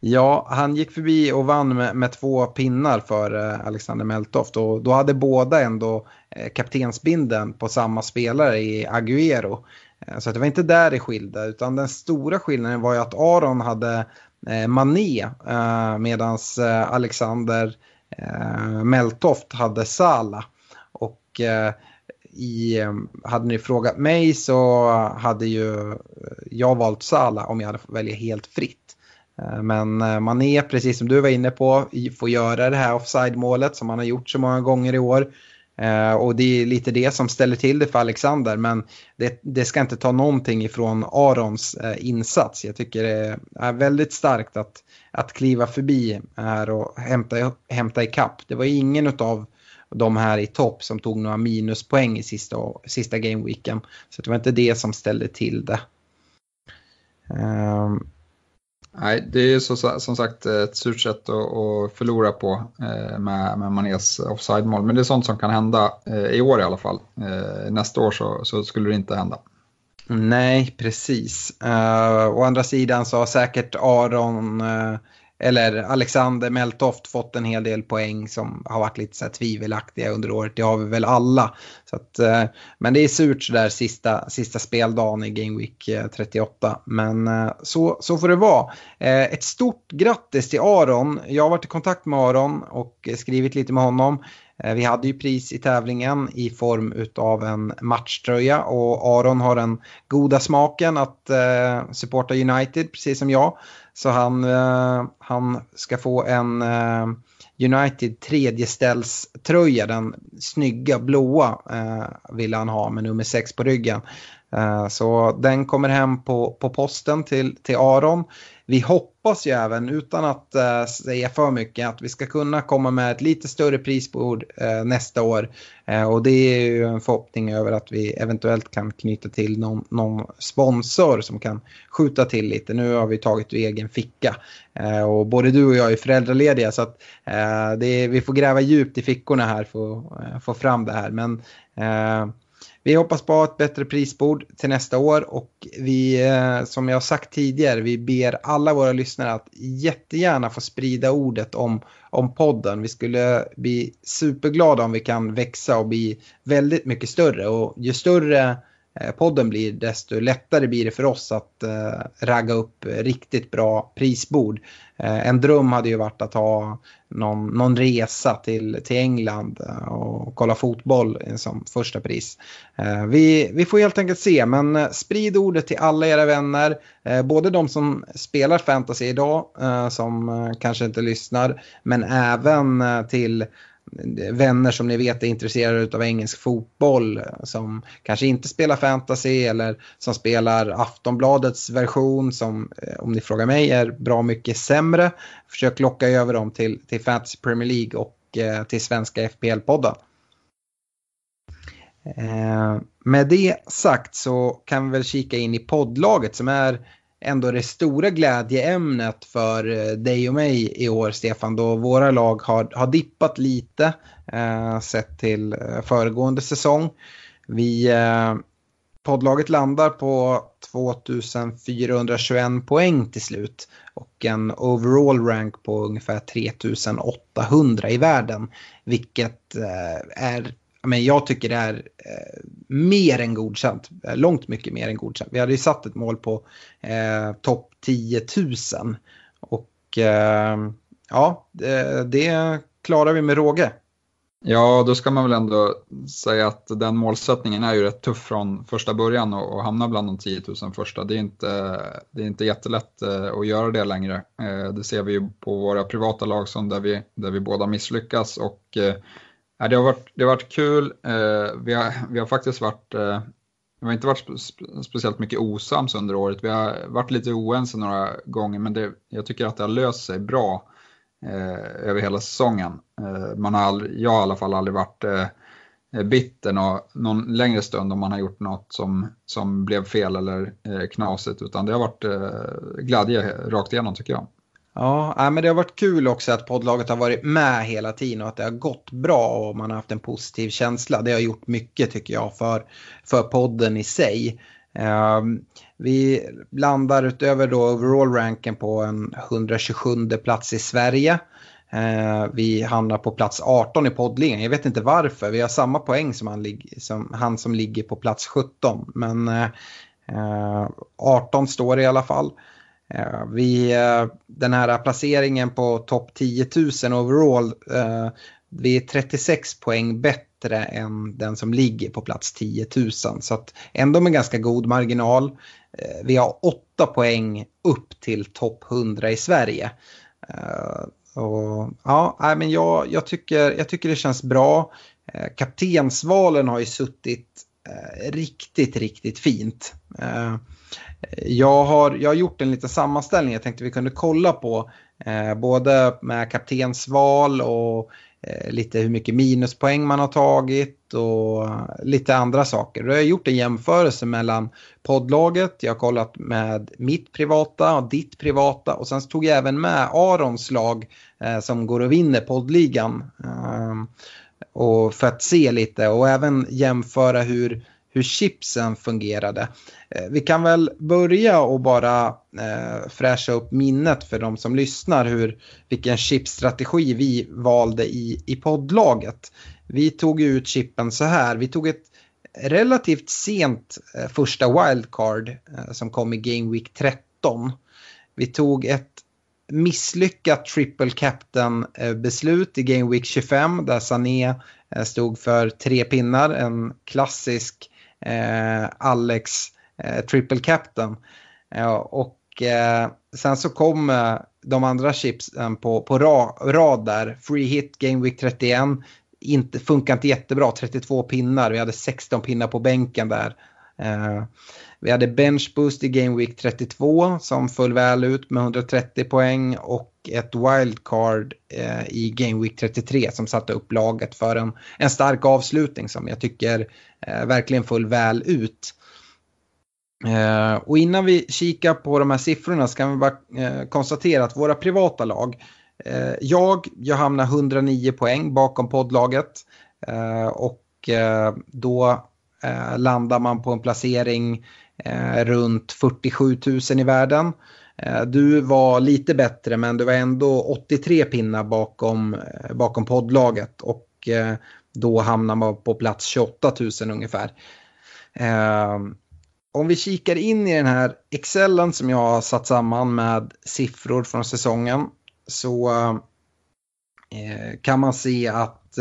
Ja, han gick förbi och vann med, med två pinnar för Alexander Meltoft och då hade båda ändå kaptensbinden på samma spelare i Aguero. Eh, så det var inte där det skilde utan den stora skillnaden var ju att Aron hade eh, Mané eh, medan Alexander Meltoft hade Sala. Och i, hade ni frågat mig så hade ju jag valt Sala om jag hade fått välja helt fritt. Men Mané, precis som du var inne på, får göra det här offside-målet som han har gjort så många gånger i år. Eh, och det är lite det som ställer till det för Alexander. Men det, det ska inte ta någonting ifrån Arons eh, insats. Jag tycker det är väldigt starkt att, att kliva förbi här och hämta, hämta ikapp. Det var ingen av de här i topp som tog några minuspoäng i sista, sista gameweeken. Så det var inte det som ställde till det. Um, Nej, det är så, som sagt eh, ett surt sätt att, förlora på eh, med, med Manés offside-mål. Men det är sånt som kan hända eh, i år i alla fall. Nästa år så, så, skulle det inte hända. Nej, precis. Uh, å andra sidan så har säkert Aron uh, eller Alexander Meltoft fått en hel del poäng som har varit lite så tvivelaktiga under året. Det har vi väl alla. Så att, eh, men det är surt sådär sista, sista speldagen i Game Week eh, 38. Men eh, så, så får det vara. Ett stort grattis till Aron. Jag har varit i kontakt med Aron och skrivit lite med honom. Eh, vi hade ju pris i tävlingen i form av en matchtröja och Aron har den goda smaken att eh, supporta United precis som jag. Så han, eh, han ska få en eh, United tredjeställströja, den snygga blåa eh, vill han ha med nummer 6 på ryggen. Eh, så den kommer hem på, på posten till, till Aron vi hoppas ju även, utan att uh, säga för mycket, att vi ska kunna komma med ett lite större prisbord uh, nästa år. Uh, och det är ju en förhoppning över att vi eventuellt kan knyta till någon, någon sponsor som kan skjuta till lite. Nu har vi tagit ur egen ficka. och både du och jag är föräldralediga så att det är, vi får gräva djupt i fickorna här för att få fram det här. Men vi hoppas på ett bättre prisbord till nästa år och vi, eh, som jag sagt tidigare, vi ber alla våra lyssnare att jättegärna få sprida ordet om, om podden. Vi skulle bli superglada om vi kan växa och bli väldigt mycket större och ju större Eh, podden blir desto lättare blir det för oss att eh, ragga upp riktigt bra prisbord. Eh, en dröm hade ju varit att ha någon, någon resa till, till England eh, och kolla fotboll som första pris. Eh, vi, vi får helt enkelt se, men sprid ordet till alla era vänner, både de som spelar fantasy idag, som kanske inte lyssnar, men även till vänner som ni vet är intresserade av engelsk fotboll som kanske inte spelar fantasy eller som spelar Aftonbladets version som eh, om ni frågar mig är bra mycket sämre. Försök locka över dem till, till Fantasy Premier League och eh, till svenska FPL-podden. Eh, med det sagt så kan vi väl kika in i poddlaget som är ändå det stora glädjeämnet för eh, dig och mig i år, Stefan, då våra lag har, har dippat lite eh, sett till eh, föregående säsong. Vi, eh, poddlaget landar på 2421 poäng till slut och en overall rank på ungefär 3800 i världen, vilket eh, är men jag tycker det är eh, mer än godkänt. Eh, långt mycket mer än godkänt. Vi hade ju satt ett mål på eh, topp 10 000. Och eh, ja, det, det klarar vi med råge. Ja, då ska man väl ändå säga att den målsättningen är ju rätt tuff från första början och, och hamna bland de 10 000 första. Det är inte, det är inte jättelätt eh, att göra det längre. Eh, det ser vi ju på våra privata lag som där vi, där vi båda misslyckas och eh, Ja, det, har varit, det har varit kul. Eh, vi, har, vi har faktiskt varit, eh, vi har inte varit speciellt mycket osams under året. Vi har varit lite oense några gånger men det, jag tycker att det har löst sig bra eh, över hela säsongen. Eh, man har aldrig, jag har i alla fall aldrig varit eh, bitter någon, någon längre stund om man har gjort något som, som blev fel eller eh, knasigt utan det har varit eh, glädje rakt igenom tycker jag. Ja, men det har varit kul också att poddlaget har varit med hela tiden och att det har gått bra och man har haft en positiv känsla. Det har gjort mycket tycker jag för, för podden i sig. Ehm, vi landar utöver då overall-ranken på en 127 plats i Sverige. Ehm, vi hamnar på plats 18 i poddligan. Jag vet inte varför. Vi har samma poäng som han, som, han som ligger på plats 17. Men eh, eh, 18 står det i alla fall. Eh, vi, eh, den här placeringen på topp 10 000 overall, eh, vi är 36 poäng bättre än den som ligger på plats 10 000. Så att ändå med ganska god marginal. Vi har 8 poäng upp till topp 100 i Sverige. Och, ja, men jag, jag, tycker, jag tycker det känns bra. Kaptensvalen har ju suttit riktigt, riktigt fint. Jag har, jag har gjort en liten sammanställning jag tänkte vi kunde kolla på. Eh, både med kaptensval och eh, lite hur mycket minuspoäng man har tagit och lite andra saker. Jag har gjort en jämförelse mellan poddlaget, jag har kollat med mitt privata och ditt privata och sen tog jag även med Arons lag eh, som går och vinner poddligan. Eh, och för att se lite och även jämföra hur hur chipsen fungerade. Eh, vi kan väl börja och bara eh, fräscha upp minnet för de som lyssnar hur, vilken chipstrategi vi valde i, i poddlaget. Vi tog ut chippen så här, vi tog ett relativt sent eh, första wildcard eh, som kom i Game Week 13. Vi tog ett misslyckat triple captain eh, beslut i Game Week 25 där Sané stod för tre pinnar, en klassisk eh, Eh, Alex eh, triple captain. Eh, och eh, sen så kom eh, de andra chipsen på, på ra, rad där. Free hit Game Week 31. Inte, funkar inte jättebra, 32 pinnar. Vi hade 16 pinnar på bänken där. Eh, vi hade bench boost i Game Week 32 som föll väl ut med 130 poäng och ett wildcard eh, i Game Week 33 som satte upp laget för en, en stark avslutning som jag tycker eh, Eh, verkligen full väl ut. Eh, och innan vi kikar på de här siffrorna så kan vi bara eh, konstatera att våra privata lag, eh, jag, jag hamnar 109 poäng bakom poddlaget eh, och eh, då eh, landar man på en placering eh, runt 47 000 i världen. Du var lite bättre men du var ändå 83 pinnar bakom, bakom poddlaget och Eh, då hamnar man på plats 28 000 ungefär. Eh, om vi kikar in i den här Excellen som jag har satt samman med siffror från säsongen så eh, kan man se att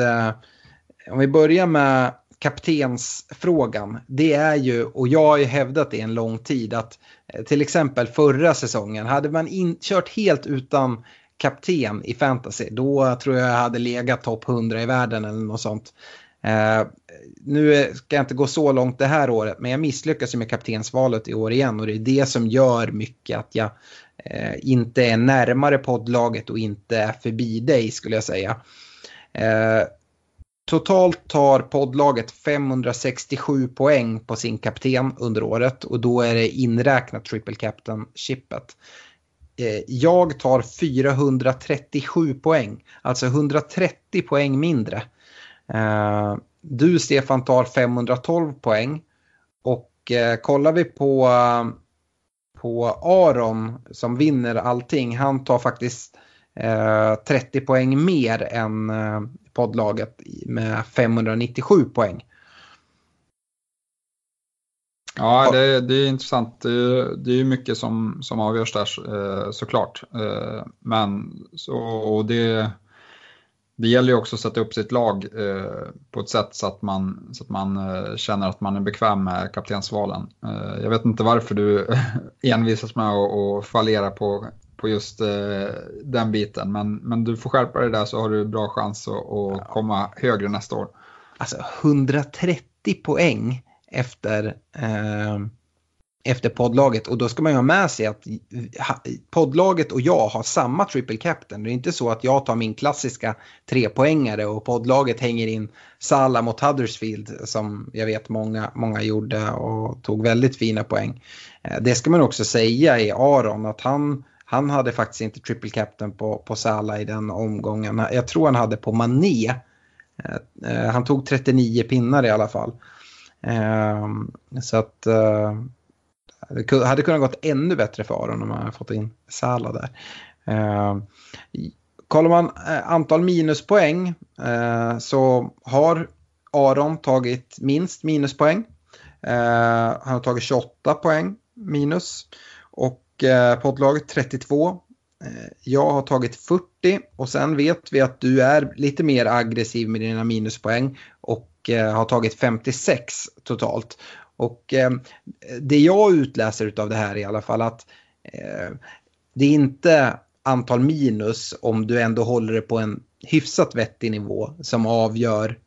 om vi börjar med kaptensfrågan. Det är ju, och jag har ju hävdat det en lång tid, att till exempel förra säsongen, hade man in, kört helt utan kapten i fantasy, då tror jag jag hade legat topp 100 i världen eller något sånt. Uh, nu ska jag inte gå så långt det här året, men jag misslyckas ju med kaptensvalet i år igen och det är det som gör mycket att jag uh, inte är närmare poddlaget och inte är förbi dig skulle jag säga. Uh, Totalt tar poddlaget 567 poäng på sin kapten under året och då är det inräknat triple captain-chippet. Eh, jag tar 437 poäng, alltså 130 poäng mindre. Eh, du Stefan tar 512 poäng och eh, kollar vi på, på Aron som vinner allting, han tar faktiskt eh, 30 poäng mer än eh, poddlaget med 597 poäng. Ja, det, det är intressant. Det är, det är mycket som, som avgörs där eh, såklart. Eh, men så, och det, det gäller ju också att sätta upp sitt lag eh, på ett sätt så att man, så att man känner att man är bekväm med kaptensvalen. Jag vet inte varför du envisas med att, att fallera på på just den biten. Men, men du får skärpa dig där så har du bra chans att, att komma högre nästa år. Alltså 130 poäng efter, eh, efter poddlaget och då ska man ju ha med sig att poddlaget och jag har samma triple captain. Det är inte så att jag tar min klassiska trepoängare och poddlaget hänger in Salah mot Huddersfield som jag vet många, många gjorde och tog väldigt fina poäng. Eh, det ska man också säga i Aron att han han hade faktiskt inte triple captain på, på Salah i den omgången. Jag tror han hade på Mané. Eh, eh han tog 39 pinnar i alla fall. Eh, så att eh, det hade kunnat gått ännu bättre för Aron om man hade fått in Salah där. Eh, kollar man eh, antal minuspoäng eh, så har Aron tagit minst minuspoäng. Eh, han har tagit 28 poäng minus. Och eh, poddlaget 32. Eh, jag har tagit 40 och sen vet vi att du är lite mer aggressiv med dina minuspoäng och eh, har tagit 56 totalt. Och eh, det jag utläser av det här i alla fall att eh, det är inte antal minus om du ändå håller det på en hyfsat vettig nivå som avgör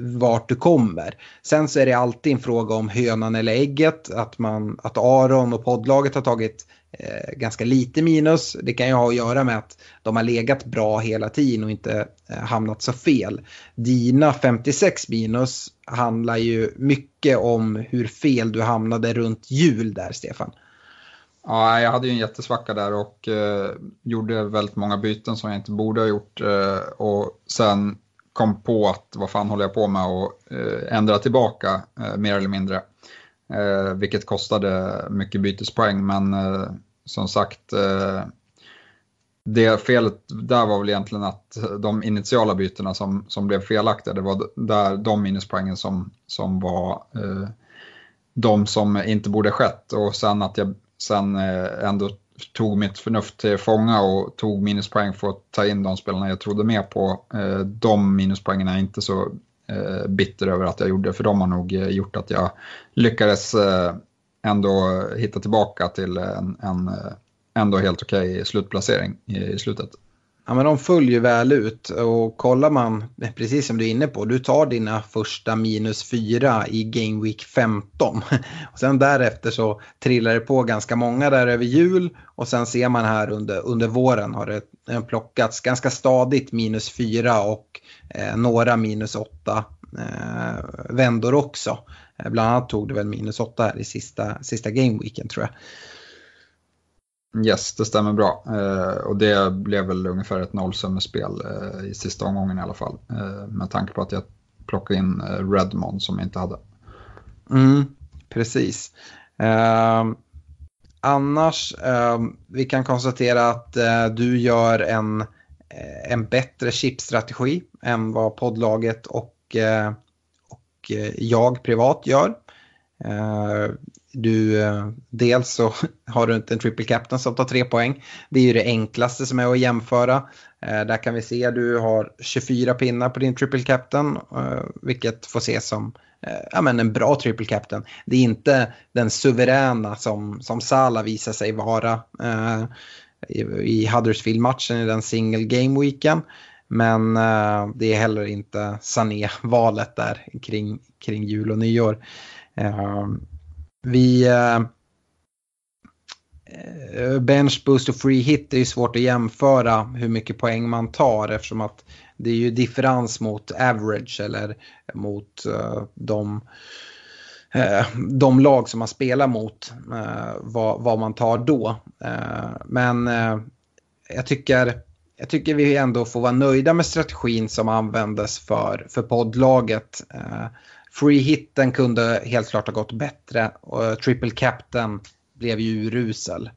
vart du kommer. Sen så är det alltid en fråga om hönan eller ägget. Att, man, att Aron och poddlaget har tagit eh, ganska lite minus. Det kan ju ha att göra med att de har legat bra hela tiden och inte eh, hamnat så fel. Dina 56 minus handlar ju mycket om hur fel du hamnade runt jul där, Stefan. Ja, jag hade ju en jättesvacka där och eh, gjorde väldigt många byten som jag inte borde ha gjort. Eh, och sen kom på att vad fan håller jag på med och eh, ändra tillbaka eh, mer eller mindre. Eh, vilket kostade mycket bytespoäng men eh, som sagt eh, det felet där var väl egentligen att de initiala bytena som, som blev felaktiga, det var där de minuspoängen som, som var eh, de som inte borde skett och sen att jag sen eh, ändå tog mitt förnuft till fånga och tog minuspoäng för att ta in de spelarna jag trodde mer på. Eh, de minuspoängen är jag inte så eh, bitter över att jag gjorde, för de har nog eh, gjort att jag lyckades eh, ändå hitta tillbaka till en, en ändå helt okej okay slutplacering i slutet. Ja, men de följer väl ut och kollar man, precis som du är inne på, du tar dina första minus fyra i Game Week 15. Och sen därefter så trillar det på ganska många där över jul och sen ser man här under, under våren har det plockats ganska stadigt minus fyra och eh, några minus åtta eh, vändor också. Eh, bland annat tog det väl minus åtta här i sista, sista Weeken tror jag. Yes, det stämmer bra. Eh, och det blev väl ungefär ett nollsummespel eh, i sista omgången i alla fall. Eh, med tanke på att jag plockade in eh, Redmond som jag inte hade. Mm, precis. Uh, annars, uh, vi kan konstatera att uh, du gör en, eh, en bättre chipstrategi än vad poddlaget och, eh, och eh, jag privat gör. Eh, du, eh, dels så har du inte en triple captain som tar tre poäng. Det är ju det enklaste som är att jämföra. Där kan vi se att du har 24 pinnar på din triple captain, vilket får ses som ja, men en bra triple captain. Det är inte den suveräna som, som Sala visar sig vara eh, i, i Huddersfield-matchen i den single game weeken. Men eh, det är heller inte Sané-valet där kring, kring jul och nyår. Ehm, eh, vi... Eh, bench boost och free hit är ju svårt att jämföra hur mycket poäng man tar eftersom att det är ju differens mot average eller mot eh, de, eh, de lag som man spelar mot, eh, vad, vad, man tar då. men jag tycker jag tycker vi ändå får vara nöjda med strategin som användes för, för poddlaget. Eh, free hitten kunde helt klart ha gått bättre och eh, triple captain blev ju urusel.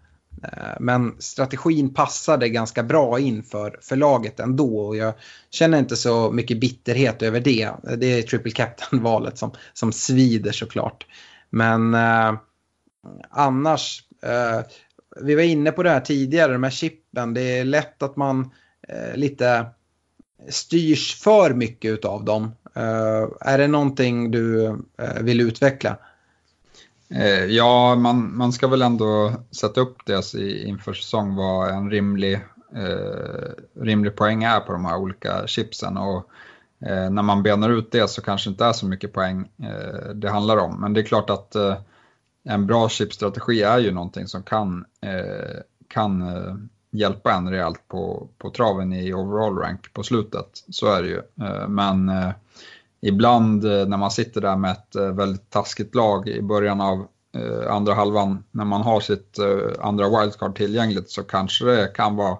Eh, men strategin passade ganska bra in för, för laget ändå och jag känner inte så mycket bitterhet över det. Det är triple captain-valet som, som svider såklart. Men eh, annars, eh, vi var inne på det här tidigare de här chippen. Det är lätt att man eh, lite styrs för mycket av dem. Eh, är det någonting du eh, vill utveckla? Eh, ja, man, man ska väl ändå sätta upp det inför säsong vad en rimlig, eh, rimlig poäng är på de här olika chipsen. Och, eh, när man benar ut det så kanske det inte är så mycket poäng eh, det handlar om. Men det är klart att eh, en bra chipstrategi är ju någonting som kan, eh, kan eh, hjälpa en rejält på, på traven i overall rank på slutet. Så är det ju. Eh, men eh, ibland eh, när man sitter där med ett eh, väldigt taskigt lag i början av eh, andra halvan, när man har sitt andra wildcard tillgängligt så kanske det kan vara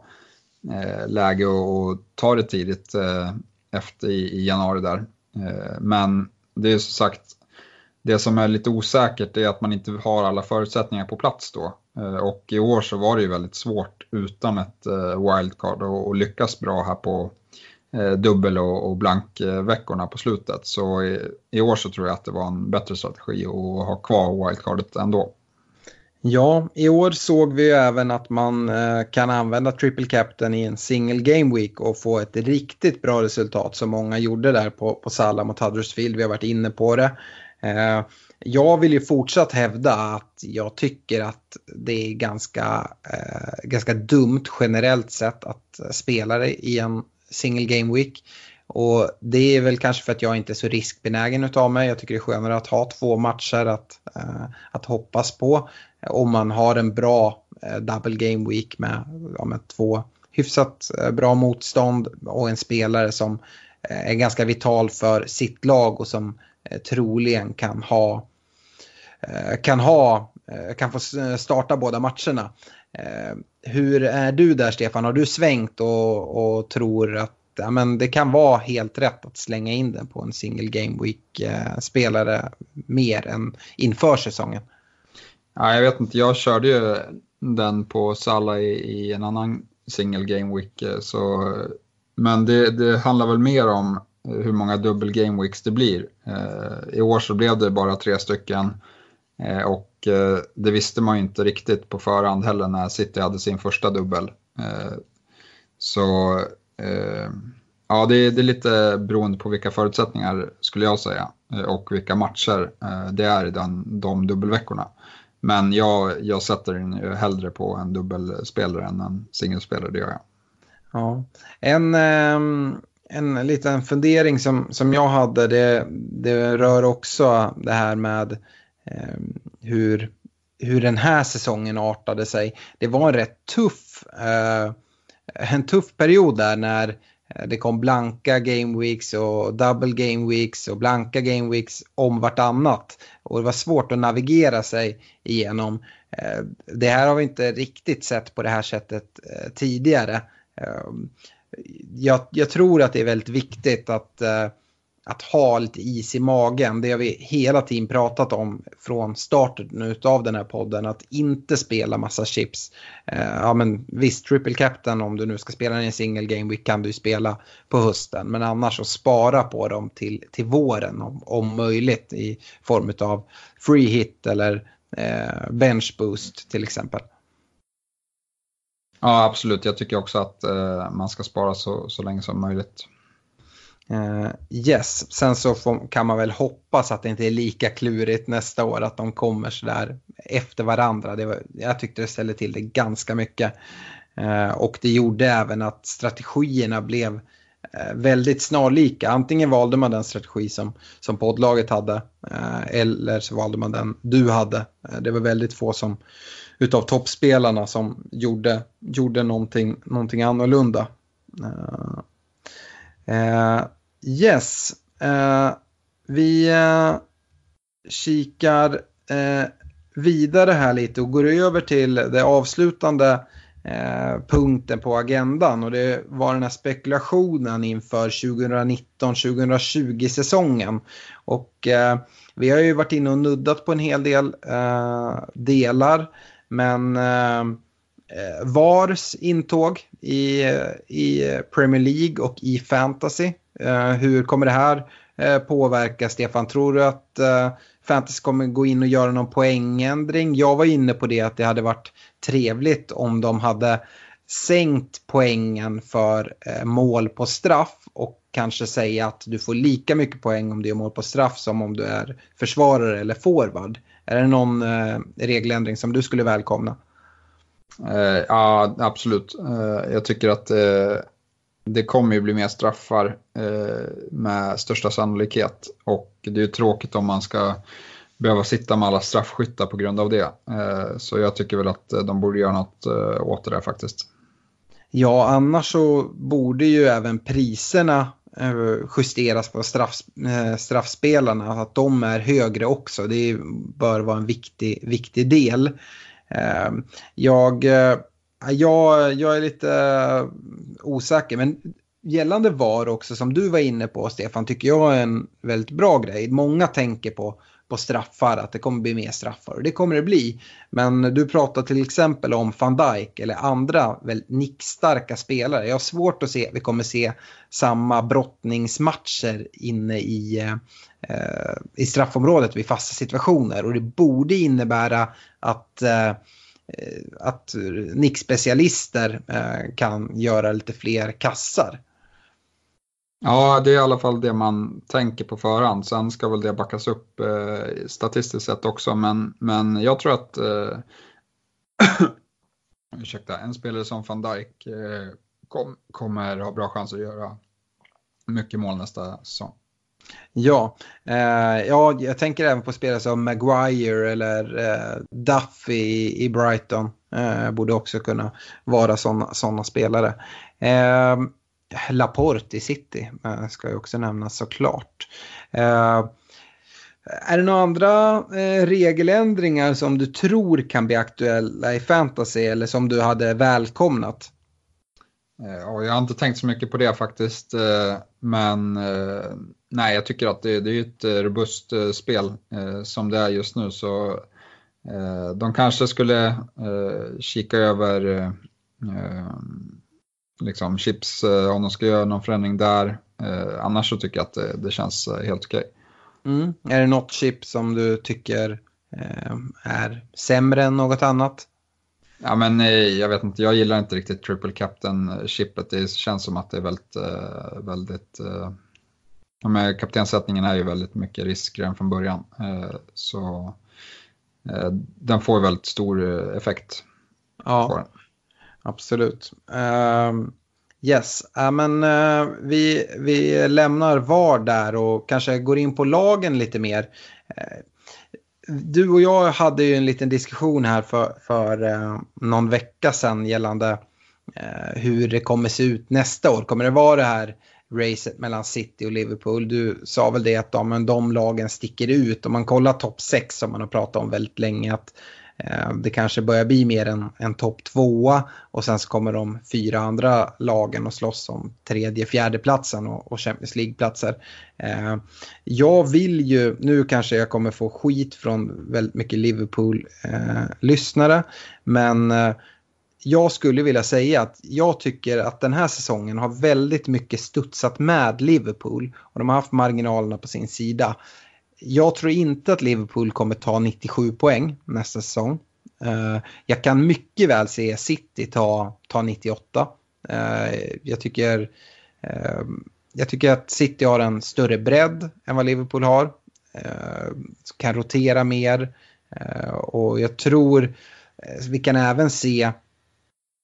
läge att ta det tidigt efter i januari där. Men det är som sagt, det som är lite osäkert är att man inte har alla förutsättningar på plats då. Eh, och i år så var det ju väldigt svårt utan ett eh, wildcard och lyckas bra här på eh, dubbel och, blankveckorna på slutet. Så i, år så tror jag att det var en bättre strategi att ha kvar wildcardet ändå. Ja, i år såg vi även att man kan använda triple captain i en single game week och få ett riktigt bra resultat som många gjorde där på, på Salah mot Huddersfield. Vi har varit inne på det. Eh, jag vill ju fortsatt hävda att jag tycker att det är ganska, eh, ganska dumt generellt sett att spela det i en single game week. Och det är väl kanske för att jag inte är så riskbenägen utav mig. Jag tycker det är skönare att ha två matcher att, eh, att hoppas på. Om man har en bra double game week med, ja, med två hyfsat bra motstånd och en spelare som är ganska vital för sitt lag och som Eh, troligen kan ha eh, kan ha eh, kan få starta båda matcherna. Hur är du där Stefan? Har du svängt och, och tror att ja, men det kan vara helt rätt att slänga in den på en single game week-spelare mer än inför säsongen? Ja, jag vet inte, jag körde ju den på Salla i, i en annan single game week. Så, men det, det, handlar väl mer om hur många dubbel game weeks det blir. Eh, I år så blev det bara tre stycken. Eh, och eh, det visste man ju inte riktigt på förhand heller när City hade sin första dubbel. Så ja, det är, det är lite beroende på vilka förutsättningar skulle jag säga och vilka matcher det är i den, de dubbelveckorna. Men jag, jag sätter den ju hellre på en dubbelspelare än en singelspelare, det gör jag. Ja. En, ehm, en liten fundering som, som jag hade, det, det rör också det här med eh, hur, hur den här säsongen artade sig. Det var en rätt tuff, eh, en tuff period där när det kom blanka game weeks och double game weeks och blanka game weeks om vartannat. Och det var svårt att navigera sig igenom. Eh, det här har vi inte riktigt sett på det här sättet eh, tidigare. Eh, jag, jag tror att det är väldigt viktigt att eh, att ha lite is i magen. Det har vi hela tiden pratat om från starten av den här podden. Att inte spela massa chips. Eh, ja men visst, triple captain om du nu ska spela i en single game week kan du spela på hösten. Men annars så spara på dem till, till våren om, om möjligt i form av free hit eller eh, bench boost till exempel. Ja absolut, jag tycker också att eh, man ska spara så, så länge som möjligt. Uh, yes, sen så får, kan man väl hoppas att det inte är lika klurigt nästa år att de kommer sådär efter varandra. Det var, jag tyckte det ställde till det ganska mycket. Uh, och det gjorde även att strategierna blev uh, väldigt snarlika. Antingen valde man den strategi som, som poddlaget hade eller så valde man den du hade. det var väldigt få som utav toppspelarna som gjorde, gjorde någonting, någonting annorlunda. Eh, eh, yes. Uh, vi uh, kikar uh, vidare här lite och går över till det avslutande punkten på agendan och det var den här spekulationen inför 2019-2020 säsongen. Och vi har ju varit inne och nuddat på en hel del delar men eh, eh, VARs intåg i, i Premier League och i fantasy Eh, hur kommer det här eh, påverka Stefan? Tror du att eh, Fantasy kommer gå in och göra någon poängändring? Jag var inne på det att det hade varit trevligt om de hade sänkt poängen för eh, mål på straff och kanske säga att du får lika mycket poäng om du är mål på straff som om du är försvarare eller forward. Är det någon regeländring som du skulle välkomna? ja, absolut. jag tycker att det kommer ju bli mer straffar eh, med största sannolikhet. Och det är ju tråkigt om man ska behöva sitta med alla straffskyttar på grund av det. Eh, så jag tycker väl att de borde göra något eh, åt det där faktiskt. Ja, annars så borde ju även priserna eh, Eh, justeras på straff, eh, straffspelarna, att de är högre också. Det bör vara en viktig, viktig del. Eh, jag jag, jag är lite osäker, men gällande VAR också som du var inne på Stefan tycker jag är en väldigt bra grej. Många tänker på, på straffar, att det kommer bli mer straffar och det kommer det bli. Men du pratar till exempel om van Dijk eller andra väldigt nickstarka spelare. Jag har svårt att se att vi kommer se samma brottningsmatcher inne i, eh, i straffområdet vid fasta situationer och det borde innebära att Eh, att nickspecialister eh, kan göra lite fler kassar. Ja, det är i alla fall det man tänker på förhand. Sen ska väl det backas upp eh, statistiskt sett också. Men, men jag tror att eh, ursäkta, en spelare som van Dijk eh, kom, kommer ha bra chans att göra mycket mål nästa säsong. Ja, eh, ja, jag tänker även på spelare som Maguire eller eh, Duffy i, i Brighton. Eh, borde också kunna vara sådana spelare. Eh, Laporte i City eh, ska ju också nämnas såklart. Eh, är det några andra eh, regeländringar som du tror kan bli aktuella i fantasy eller som du hade välkomnat? Ja, jag har inte tänkt så mycket på det faktiskt. Men Nej, jag tycker att det, det är ett robust spel som det är just nu. Så de kanske skulle kika över liksom chips om de ska göra någon förändring där. annars så tycker jag att det, det känns helt okej. Okay. Mm. Är det något chip som du tycker är sämre än något annat? Ja, men jag vet inte, jag gillar inte riktigt triple captain-chippet. Det känns som att det är väldigt, väldigt Ja, med kaptenssättningen är ju väldigt mycket risk redan från början. Eh, så eh, den får väldigt stor eh, effekt. Ja, absolut. Uh, yes, uh, men uh, vi, vi lämnar VAR där och kanske går in på lagen lite mer. Eh, du och jag hade ju en liten diskussion här för, för eh, någon vecka sedan gällande hur det kommer se ut nästa år. Kommer det vara det här racet mellan City och Liverpool. Du sa väl det att de, men de lagen sticker ut. Om man kollar topp 6 som man har pratat om väldigt länge. att Eh, det kanske börjar bli mer en, en topp tvåa och sen så kommer de fyra andra lagen och slåss om tredje, fjärde platsen och, och Champions League-platser. Eh, jag vill ju, nu kanske jag kommer få skit från väldigt mycket Liverpool-lyssnare, men eh, jag skulle vilja säga att jag tycker att den här säsongen har väldigt mycket studsat med Liverpool och de har haft marginalerna på sin sida. Jag tror inte att Liverpool kommer ta 97 poäng nästa säsong. Eh, jag kan mycket väl se City ta, ta 98. Eh, jag, tycker, eh, jag tycker att City har en större bredd än vad Liverpool har. Kan rotera mer. Och jag tror vi kan även se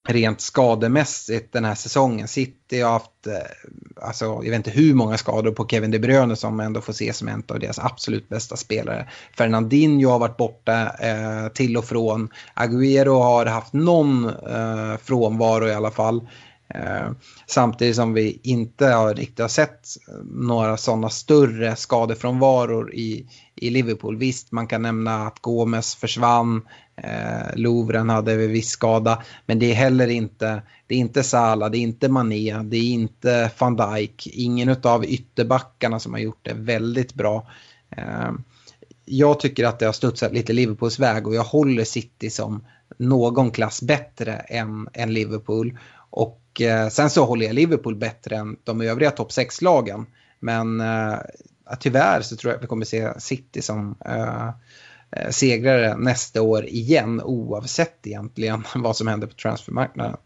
rent skademässigt den här säsongen. City har haft, eh, alltså, jag vet inte hur många skador på Kevin De Bruyne som ändå får ses som en av deras absolut bästa spelare. Fernandinho har varit borta eh, till och från. Agüero har haft någon eh, frånvaro i alla fall. Eh, samtidigt som vi inte har riktigt har sett några sådana större skadefrånvaror i, i Liverpool. Visst, man kan nämna att Gomes försvann, eh, Lovren hade viss skada, men det är heller inte, det är inte Salah, det är inte Mané, det är inte van Dijk, ingen av ytterbackarna som har gjort det väldigt bra. Eh, jag tycker att det har studsat lite Liverpools väg och jag håller City som någon klass bättre än, än Liverpool. Och eh, sen så håller jag Liverpool bättre än de övriga topp 6-lagen. Men eh, tyvärr så tror jag att vi kommer se City som eh, eh, Eh, segrare nästa år igen oavsett egentligen vad som händer på transfermarknaden.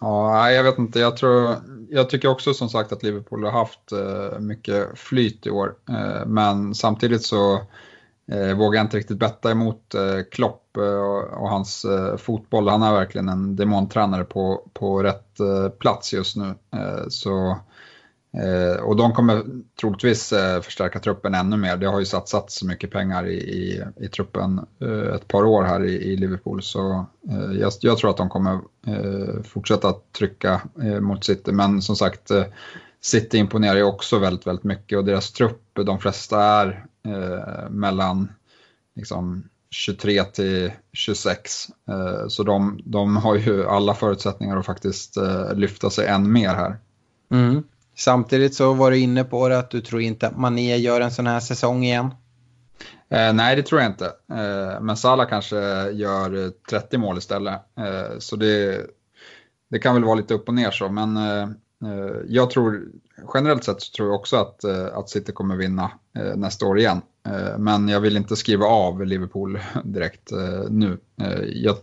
Ja, jag vet inte. Jag, tror, jag tycker också som sagt att Liverpool har haft eh, mycket flyt i år. Eh, men samtidigt så vågar jag inte riktigt betta emot Klopp och, hans fotboll. Han är verkligen en demontränare på, på rätt plats just nu. Så, Eh, och de kommer troligtvis eh, förstärka truppen ännu mer. Det har ju satsats så mycket pengar i, i, i truppen eh, ett par år här i, i Liverpool. Så jag, jag, tror att de kommer fortsätta trycka mot City. Men som sagt, City imponerar ju också väldigt, väldigt mycket och deras trupp, de flesta är eh, mellan liksom, 23 till 26. Eh, så de, de har ju alla förutsättningar att faktiskt eh, lyfta sig än mer här. Mm. Samtidigt så var du inne på det att du tror inte att Mané gör en sån här säsong igen. Eh, nej, det tror jag inte. Eh, men Salah kanske gör eh, 30 mål istället. Eh, så det, det kan väl vara lite upp och ner så. Men eh, eh, jag tror, generellt sett så tror jag också att, eh, att City kommer vinna eh, nästa år igen. Eh, men jag vill inte skriva av Liverpool direkt nu. Jag,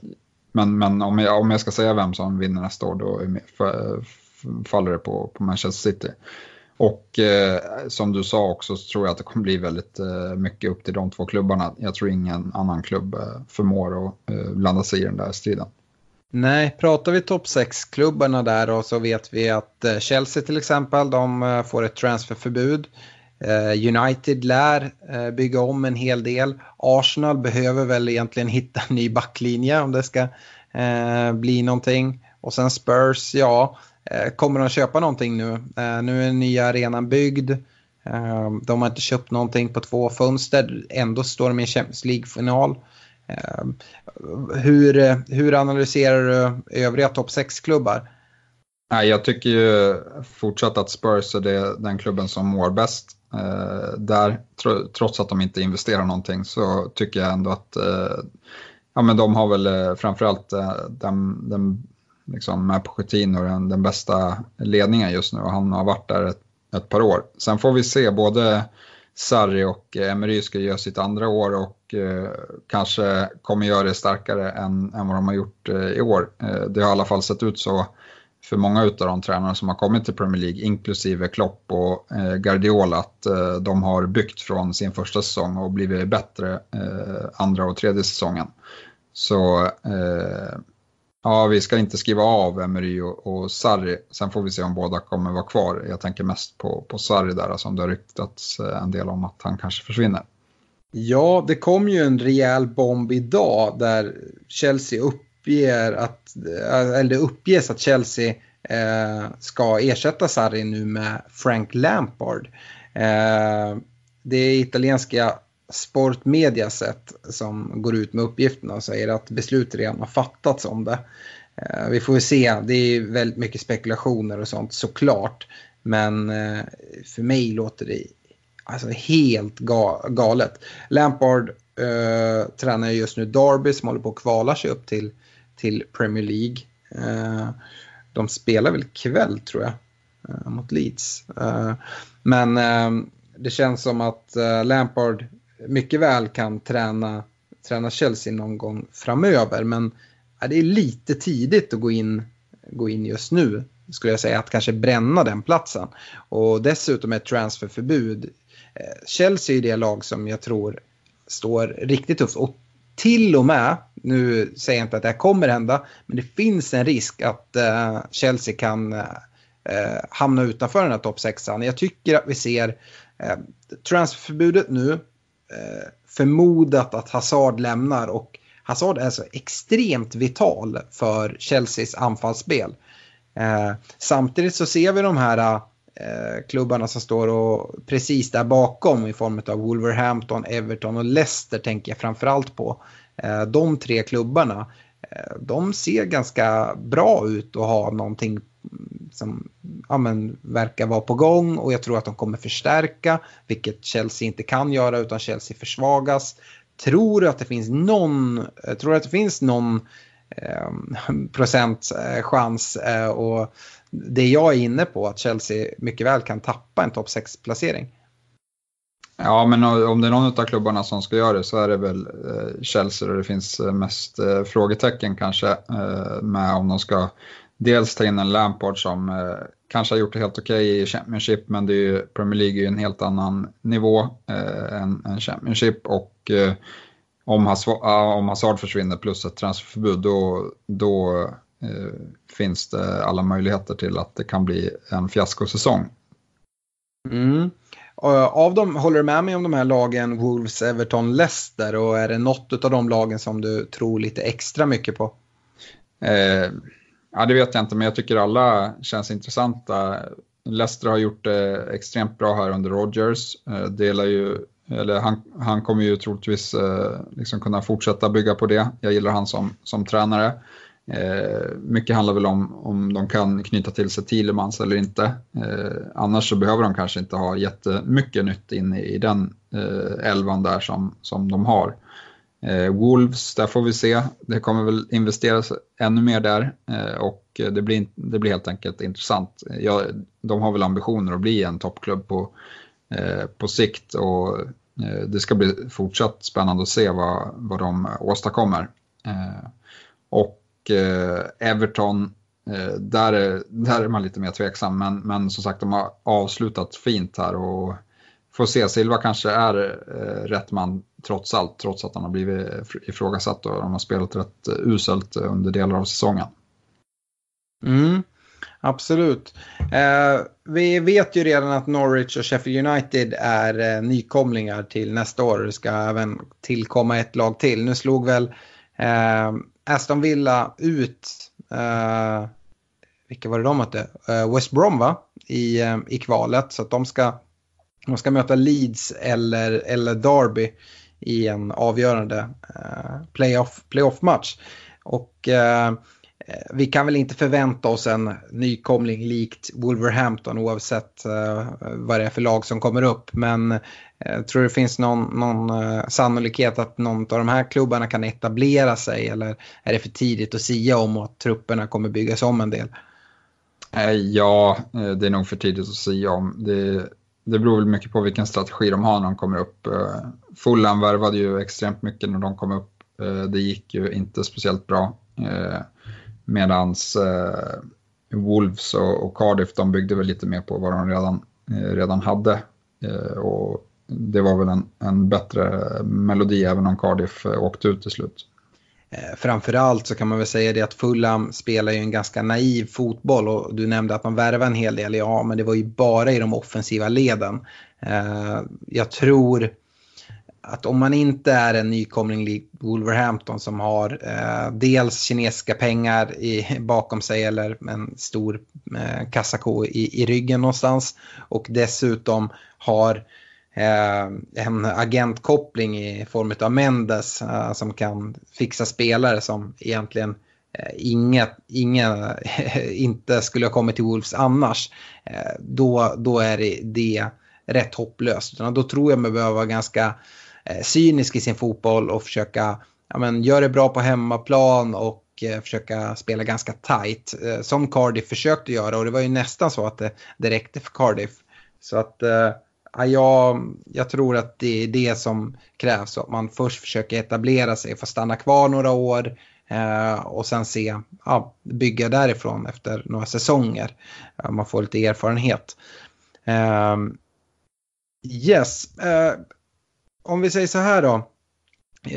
men men om, jag, om jag ska säga vem som vinner nästa år då faller det på, på Manchester City. Och eh, som du sa också så tror jag att det kommer bli väldigt eh, mycket upp till de två klubbarna. Jag tror ingen annan klubb eh, förmår att eh, blanda sig i den där striden. Nej, pratar vi topp 6-klubbarna där och så vet vi att eh, Chelsea till exempel, de eh, får ett transferförbud. Eh, United lär eh, bygga om en hel del. Arsenal behöver väl egentligen hitta en ny backlinje om det ska eh, bli någonting. Och sen Spurs, ja, Eh, kommer de köpa någonting nu? Eh, nu är den nya arenan byggd. Eh, de har inte köpt någonting på två fönster, ändå står de i en Champions League-final. Hur, hur analyserar du övriga topp 6-klubbar? Jag tycker ju fortsatt att Spurs är den klubben som mår bäst. Där, trots att de inte investerar någonting så tycker jag ändå att ja, men de har väl framförallt den, den liksom med Pochettino den, den bästa ledningen just nu och han har varit där ett, ett par år. Sen får vi se både Sarri och eh, Emery ska göra sitt andra år och eh, kanske kommer göra det starkare än, än vad de har gjort eh, i år. Eh, det har i alla fall sett ut så för många av de tränare som har kommit till Premier League, inklusive Klopp och eh, Guardiola, att eh, de har byggt från sin första säsong och blivit bättre eh, andra och tredje säsongen. Så eh, Ja, vi ska inte skriva av Emery och, och Sarri. Sen får vi se om båda kommer vara kvar. Jag tänker mest på, på Sarri där, som det har ryktats eh, en del om att han kanske försvinner. Ja, det kom ju en rejäl bomb idag där Chelsea uppger att, eh, eller det uppges att Chelsea eh, ska ersätta Sarri nu med Frank Lampard. Eh, det italienska Sportmedia sett som går ut med uppgifterna och säger att beslut redan har fattats om det. Eh, vi får väl se, det är väldigt mycket spekulationer och sånt såklart. Men eh, för mig låter det alltså helt galet. Lampard eh, tränar just nu Derby som håller på att kvala sig upp till, till Premier League. Eh, de spelar väl ikväll tror jag eh, mot Leeds. Eh, men eh, det känns som att eh, Lampard mycket väl kan träna, träna Chelsea någon gång framöver. Men det är lite tidigt att gå in, gå in just nu skulle jag säga, att kanske bränna den platsen. Och dessutom ett transferförbud. Eh, Chelsea är det lag som jag tror står riktigt tufft. Och till och med, nu säger jag inte att det här kommer hända, men det finns en risk att uh, Chelsea kan uh, hamna utanför den här topp 6 Jag tycker att vi ser uh, transferförbudet nu, Eh, förmodat att Hazard lämnar och Hazard är så extremt vital för Chelseas anfallsspel. Eh, samtidigt så ser vi de här eh, klubbarna som står och precis där bakom i form av Wolverhampton, Everton och Leicester tänker jag framförallt på. De tre klubbarna, de ser ganska bra ut och har någonting som ja, men, verkar vara på gång och jag tror att de kommer förstärka, vilket Chelsea inte kan göra utan Chelsea försvagas. Tror att det finns någon, eh, tror du att det finns någon eh, procent eh, chans eh, och det jag är inne på, att Chelsea mycket väl kan tappa en topp 6-placering. Ja, men om det är någon av klubbarna som ska göra det så är det väl eh, Chelsea där det finns eh, mest frågetecken kanske med om de ska dels ta in en Lampard som kanske har gjort det helt okej okay i Championship men det är ju, Premier League är ju en helt annan nivå än, än Championship och om, Hazard, om Hazard försvinner plus ett transferförbud då, då Eh, finns det alla möjligheter till att det kan bli en fiaskosäsong. Mm. Av dem, håller du med mig om de här lagen Wolves, Everton, Leicester och är det något av de lagen som du tror lite extra mycket på? Ja, det vet jag inte, men jag tycker alla känns intressanta. Leicester har gjort det extremt bra här under Rodgers. Eh, delar ju, eller han, han kommer ju troligtvis eh, liksom kunna fortsätta bygga på det. Jag gillar han som, som tränare. Eh, mycket handlar väl om om de kan knyta till sig Thielemans eller inte. Eh, annars så behöver de kanske inte ha jättemycket nytt in i, i den eh, elvan där som, som de har. Eh, Wolves, där får vi se. Det kommer väl investeras ännu mer där eh, och det blir, det blir helt enkelt intressant. Ja, de har väl ambitioner att bli en toppklubb på, eh, på sikt och eh, det ska bli fortsatt spännande att se vad, vad de åstadkommer. Eh, och eh, Everton, eh, där, är, där är man lite mer tveksam. Men, men som sagt, de har avslutat fint här och får se. Silva kanske är eh, rätt man trots allt, trots att han har blivit ifrågasatt och de har spelat rätt eh, uselt under delar av säsongen. Mm, absolut. Eh, vi vet ju redan att Norwich och Sheffield United är eh, nykomlingar till nästa år. Det ska även tillkomma ett lag till. Nu slog väl eh, Aston Villa ut, eh, vilka var det de mötte? Eh, West Brom va? I, i kvalet. Så att de ska, de ska möta Leeds eller, eller Derby i en avgörande eh, playoff, playoff-match. Och eh, vi kan väl inte förvänta oss en nykomling likt Wolverhampton oavsett eh, vad det är för lag som kommer upp. Men jag eh, tror det finns någon, någon sannolikhet att någon av de här klubbarna kan etablera sig eller är det för tidigt att sia om att trupperna kommer byggas om en del? Ja, det är nog för tidigt att säga om. Det, det beror väl mycket på vilken strategi de har när de kommer upp. Eh, Fulham värvade ju extremt mycket när de kom upp. Eh, det gick ju inte speciellt bra. Eh, medans Wolves och Cardiff de byggde väl lite mer på vad de redan, redan hade. Och det var väl en, en bättre melodi även om Cardiff åkte ut till slut. Eh, framförallt så kan man väl säga det att Fulham spelar ju en ganska naiv fotboll och du nämnde att man värvar en hel del. Ja, men det var ju bara i de offensiva leden. Eh, jag tror att om man inte är en nykomling likt Wolverhampton som har eh, dels kinesiska pengar i, bakom sig eller en stor eh, kassako i, i ryggen någonstans och dessutom har Eh, en agentkoppling i form av Mendes eh, som kan fixa spelare som egentligen eh, inga, inga inte skulle ha kommit till Wolves annars. Då, då är det, det rätt hopplöst. Utan då tror jag man behöver vara ganska cynisk i sin fotboll och försöka ja, men, göra det bra på hemmaplan och försöka spela ganska tight. Som Cardiff försökte göra och det var ju nästan så att det, det räckte för Cardiff. Så att eh, jag, jag tror att det är det som krävs. Att man först försöker etablera sig, få stanna kvar några år eh, och sen se, ja, bygga därifrån efter några säsonger. Eh, man får lite erfarenhet. Eh, yes, eh, om vi säger så här då.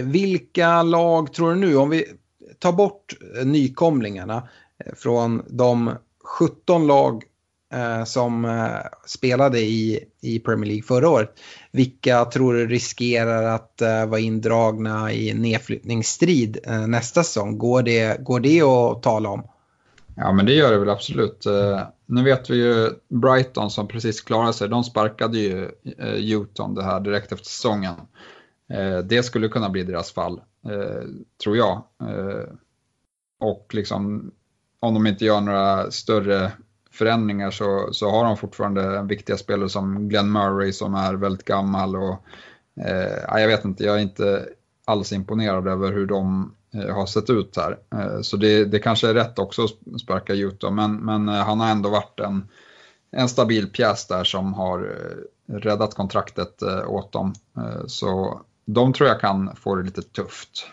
Vilka lag tror du nu, om vi tar bort nykomlingarna eh, från de 17 lag Eh, som eh, spelade i, i Premier League förra året. Vilka tror du riskerar att eh, vara indragna i nedflyttningsstrid nästa säsong? Går det, går det att tala om? Ja men det gör det väl absolut. Nu vet vi ju Brighton som precis klarade sig, de sparkade ju Uton det här direkt efter säsongen. Det skulle kunna bli deras fall, tror jag. Och liksom, om de inte gör några större förändringar så, så har de fortfarande viktiga spelare som Glenn Murray som är väldigt gammal. Och, eh, jag vet inte, jag är inte alls imponerad över hur de eh, har sett ut här. Eh, så det, det kanske är rätt också att sparka Utah, men, men eh, han har ändå varit en, en stabil pjäs där som har eh, räddat kontraktet eh, åt dem. Så de tror jag kan få det lite tufft.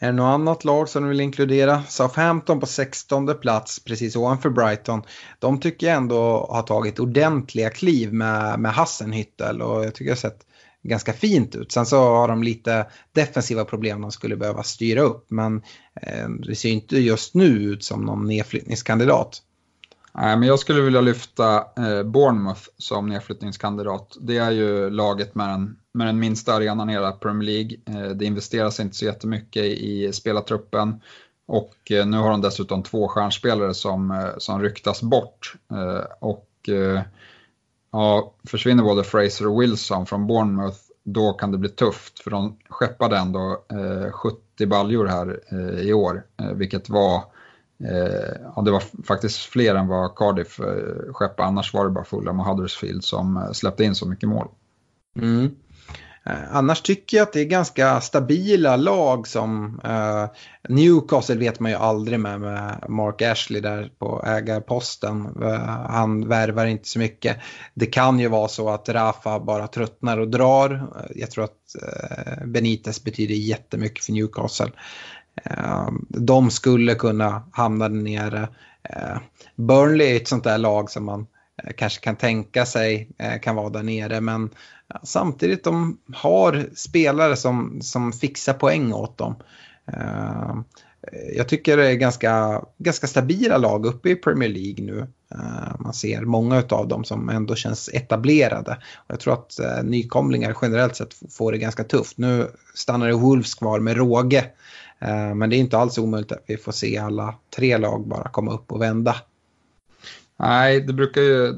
Är det något annat lag som du vill inkludera? Southampton på 16 plats precis ovanför Brighton. De tycker jag ändå har tagit ordentliga kliv med, med Hassenhüttel och jag tycker det har sett ganska fint ut. Sen så har de lite defensiva problem de skulle behöva styra upp men eh, det ser inte just nu ut som någon nedflyttningskandidat. Nej, men jag skulle vilja lyfta eh, Bournemouth som nedflyttningskandidat. Det är ju laget med den, med den minsta arenan i hela Premier League. Eh, det investeras inte så jättemycket i spelartruppen och eh, nu har de dessutom två stjärnspelare som, eh, som ryktas bort. Och ja, försvinner både Fraser och Wilson från Bournemouth då kan det bli tufft för de skeppade ändå 70 baljor här i år, vilket var ja, det var faktiskt fler än vad Cardiff eh, skeppade, annars var det bara Fulham och Huddersfield som släppte in så mycket mål. Mm. Eh, annars tycker jag att det är ganska stabila lag som eh, Newcastle vet man ju aldrig med, med Mark Ashley där på ägarposten. Eh, han värvar inte så mycket. Det kan ju vara så att Rafa bara tröttnar och drar. Eh, jag tror att eh, Benitez betyder jättemycket för Newcastle. Eh, de skulle kunna hamna där nere. Eh, Burnley är ett sånt där lag som man eh, kanske kan tänka sig kan vara där nere. Men samtidigt de har spelare som, som fixar poäng åt dem. Eh, jag tycker det är ganska, ganska stabila lag uppe i Premier League nu. Eh, man ser många av dem som ändå känns etablerade. Jag tror att eh, nykomlingar generellt sett får det ganska tufft. Nu stannar det Wolves kvar med råge. Men det är inte alls omöjligt att vi får se alla tre lag bara komma upp och vända. Nej, det brukar ju,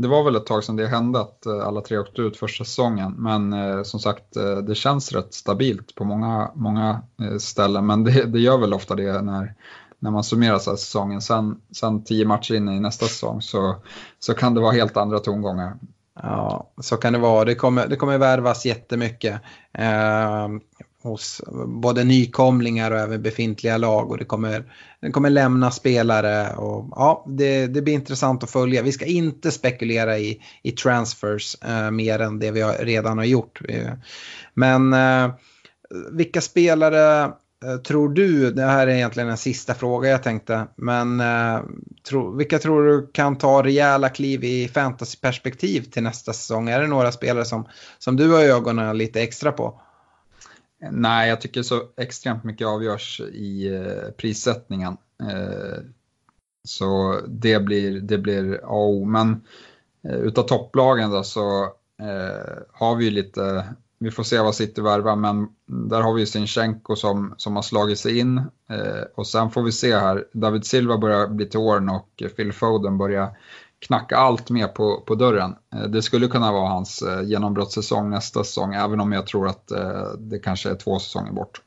det var väl ett tag sedan det hände att eh, alla tre åkte ut första säsongen. Men eh, som sagt, eh, det känns rätt stabilt på många, många eh, ställen. Men det, det gör väl ofta det när, när man summerar så säsongen. Sen, sen tio matcher in i nästa säsong så, så kan det vara helt andra tongångar. Ja, så kan det vara. Det kommer, det kommer värvas jättemycket. Eh, hos både nykomlingar och även befintliga lag och det kommer, det kommer lämna spelare och ja, det, det blir intressant att följa. Vi ska inte spekulera i, i transfers eh, mer än det vi har, redan har gjort. Eh, men eh, vilka spelare eh, tror du, det här är egentligen en sista fråga jag tänkte, men eh, tro, vilka tror du kan ta rejäla kliv i fantasyperspektiv till nästa säsong? Är det några spelare som, som du har ögonen lite extra på? Nej, jag tycker så extremt mycket avgörs i eh, prissättningen. Eh, så det blir, det blir A och O. Men eh, utav topplagen då så har vi ju lite, vi får se vad City värvar, men där har vi ju Sinchenko som, som har slagit sig in. och sen får vi se här, David Silva börjar bli till åren och Phil Foden börjar knacka allt mer på, på dörren. Eh, det skulle kunna vara hans eh, genombrottssäsong nästa säsong, även om jag tror att eh, det kanske är två säsonger bort.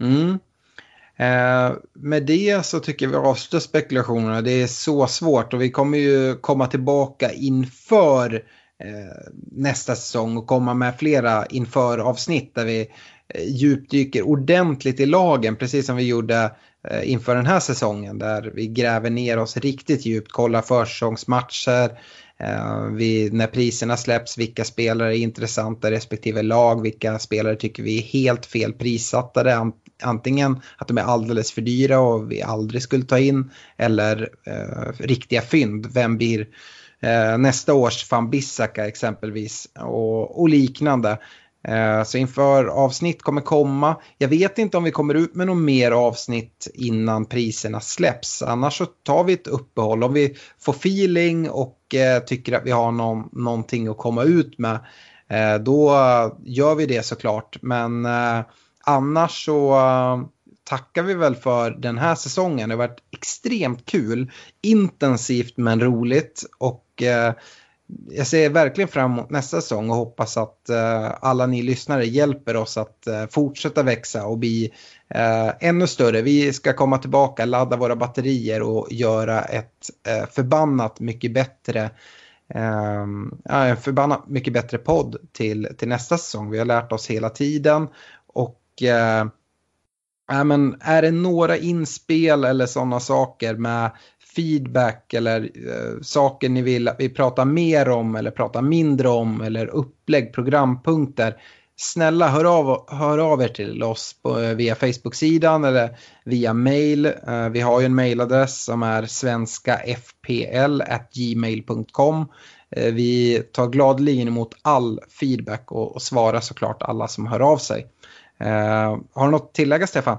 Mm. Eh, med det så tycker vi avslutar spekulationerna. Det är så svårt och vi kommer ju komma tillbaka inför eh, nästa säsong och komma med flera inför avsnitt där vi eh, djupdyker ordentligt i lagen precis som vi gjorde Eh, inför den här säsongen där vi gräver ner oss riktigt djupt, kollar försäsongsmatcher, eh, vi, när priserna släpps, vilka spelare är intressanta respektive lag, vilka spelare tycker vi är helt fel prissatta, antingen att de är alldeles för dyra och vi aldrig skulle ta in eller eh, riktiga fynd. Vem blir eh, nästa års van Bissaka exempelvis och, och liknande. Eh, så inför avsnitt kommer komma. Jag vet inte om vi kommer ut med något mer avsnitt innan priserna släpps. Annars så tar vi ett uppehåll. Om vi får feeling och eh, tycker att vi har någon, någonting att komma ut med. Eh, då gör vi det såklart. Men annars så tackar vi väl för den här säsongen. Det har varit extremt kul, intensivt men roligt och jag ser verkligen fram emot nästa säsong och hoppas att eh, alla ni lyssnare hjälper oss att eh, fortsätta växa och bli eh, ännu större. Vi ska komma tillbaka, ladda våra batterier och göra ett förbannat mycket bättre en förbannat mycket bättre podd till, till nästa säsong. Vi har lärt oss hela tiden och ja, men är det några inspel eller sådana saker med feedback eller eh, saker ni vill att vi pratar mer om eller pratar mindre om eller upplägg, programpunkter. Snälla hör av, hör av er till oss på, eh, via Facebook-sidan eller via mail. Eh, vi har ju en mailadress som är svenskafpl.gmail.com. Eh, vi tar gladeligen emot all feedback och, och svarar såklart alla som hör av sig. Eh, har du något att tillägga Stefan?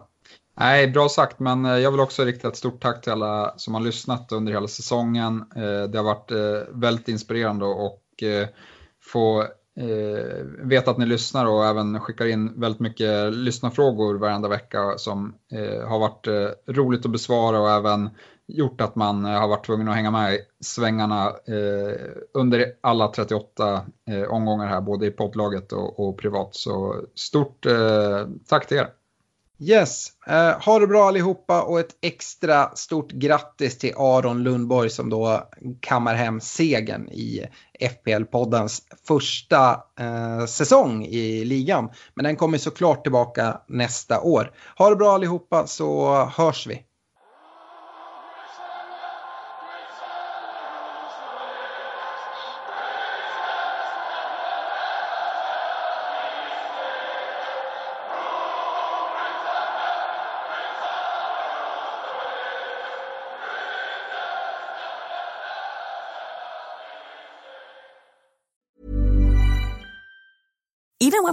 Nej, bra sagt, men eh, jag vill också rikta ett stort tack till alla som har lyssnat under hela säsongen. Eh, det har varit eh, väldigt inspirerande och få veta att ni lyssnar och även skickar in väldigt mycket lyssnarfrågor varenda vecka som har varit roligt att besvara och även gjort att man har varit tvungen att hänga med i svängarna under alla 38 omgångar här, både i poddlaget och privat. Så stort tack till er! Yes, eh, ha det bra allihopa och ett extra stort grattis till Aron Lundborg som då kammar hem segern i FPL-poddens första eh, säsong i ligan. Men den kommer såklart tillbaka nästa år. Ha det bra allihopa så hörs vi.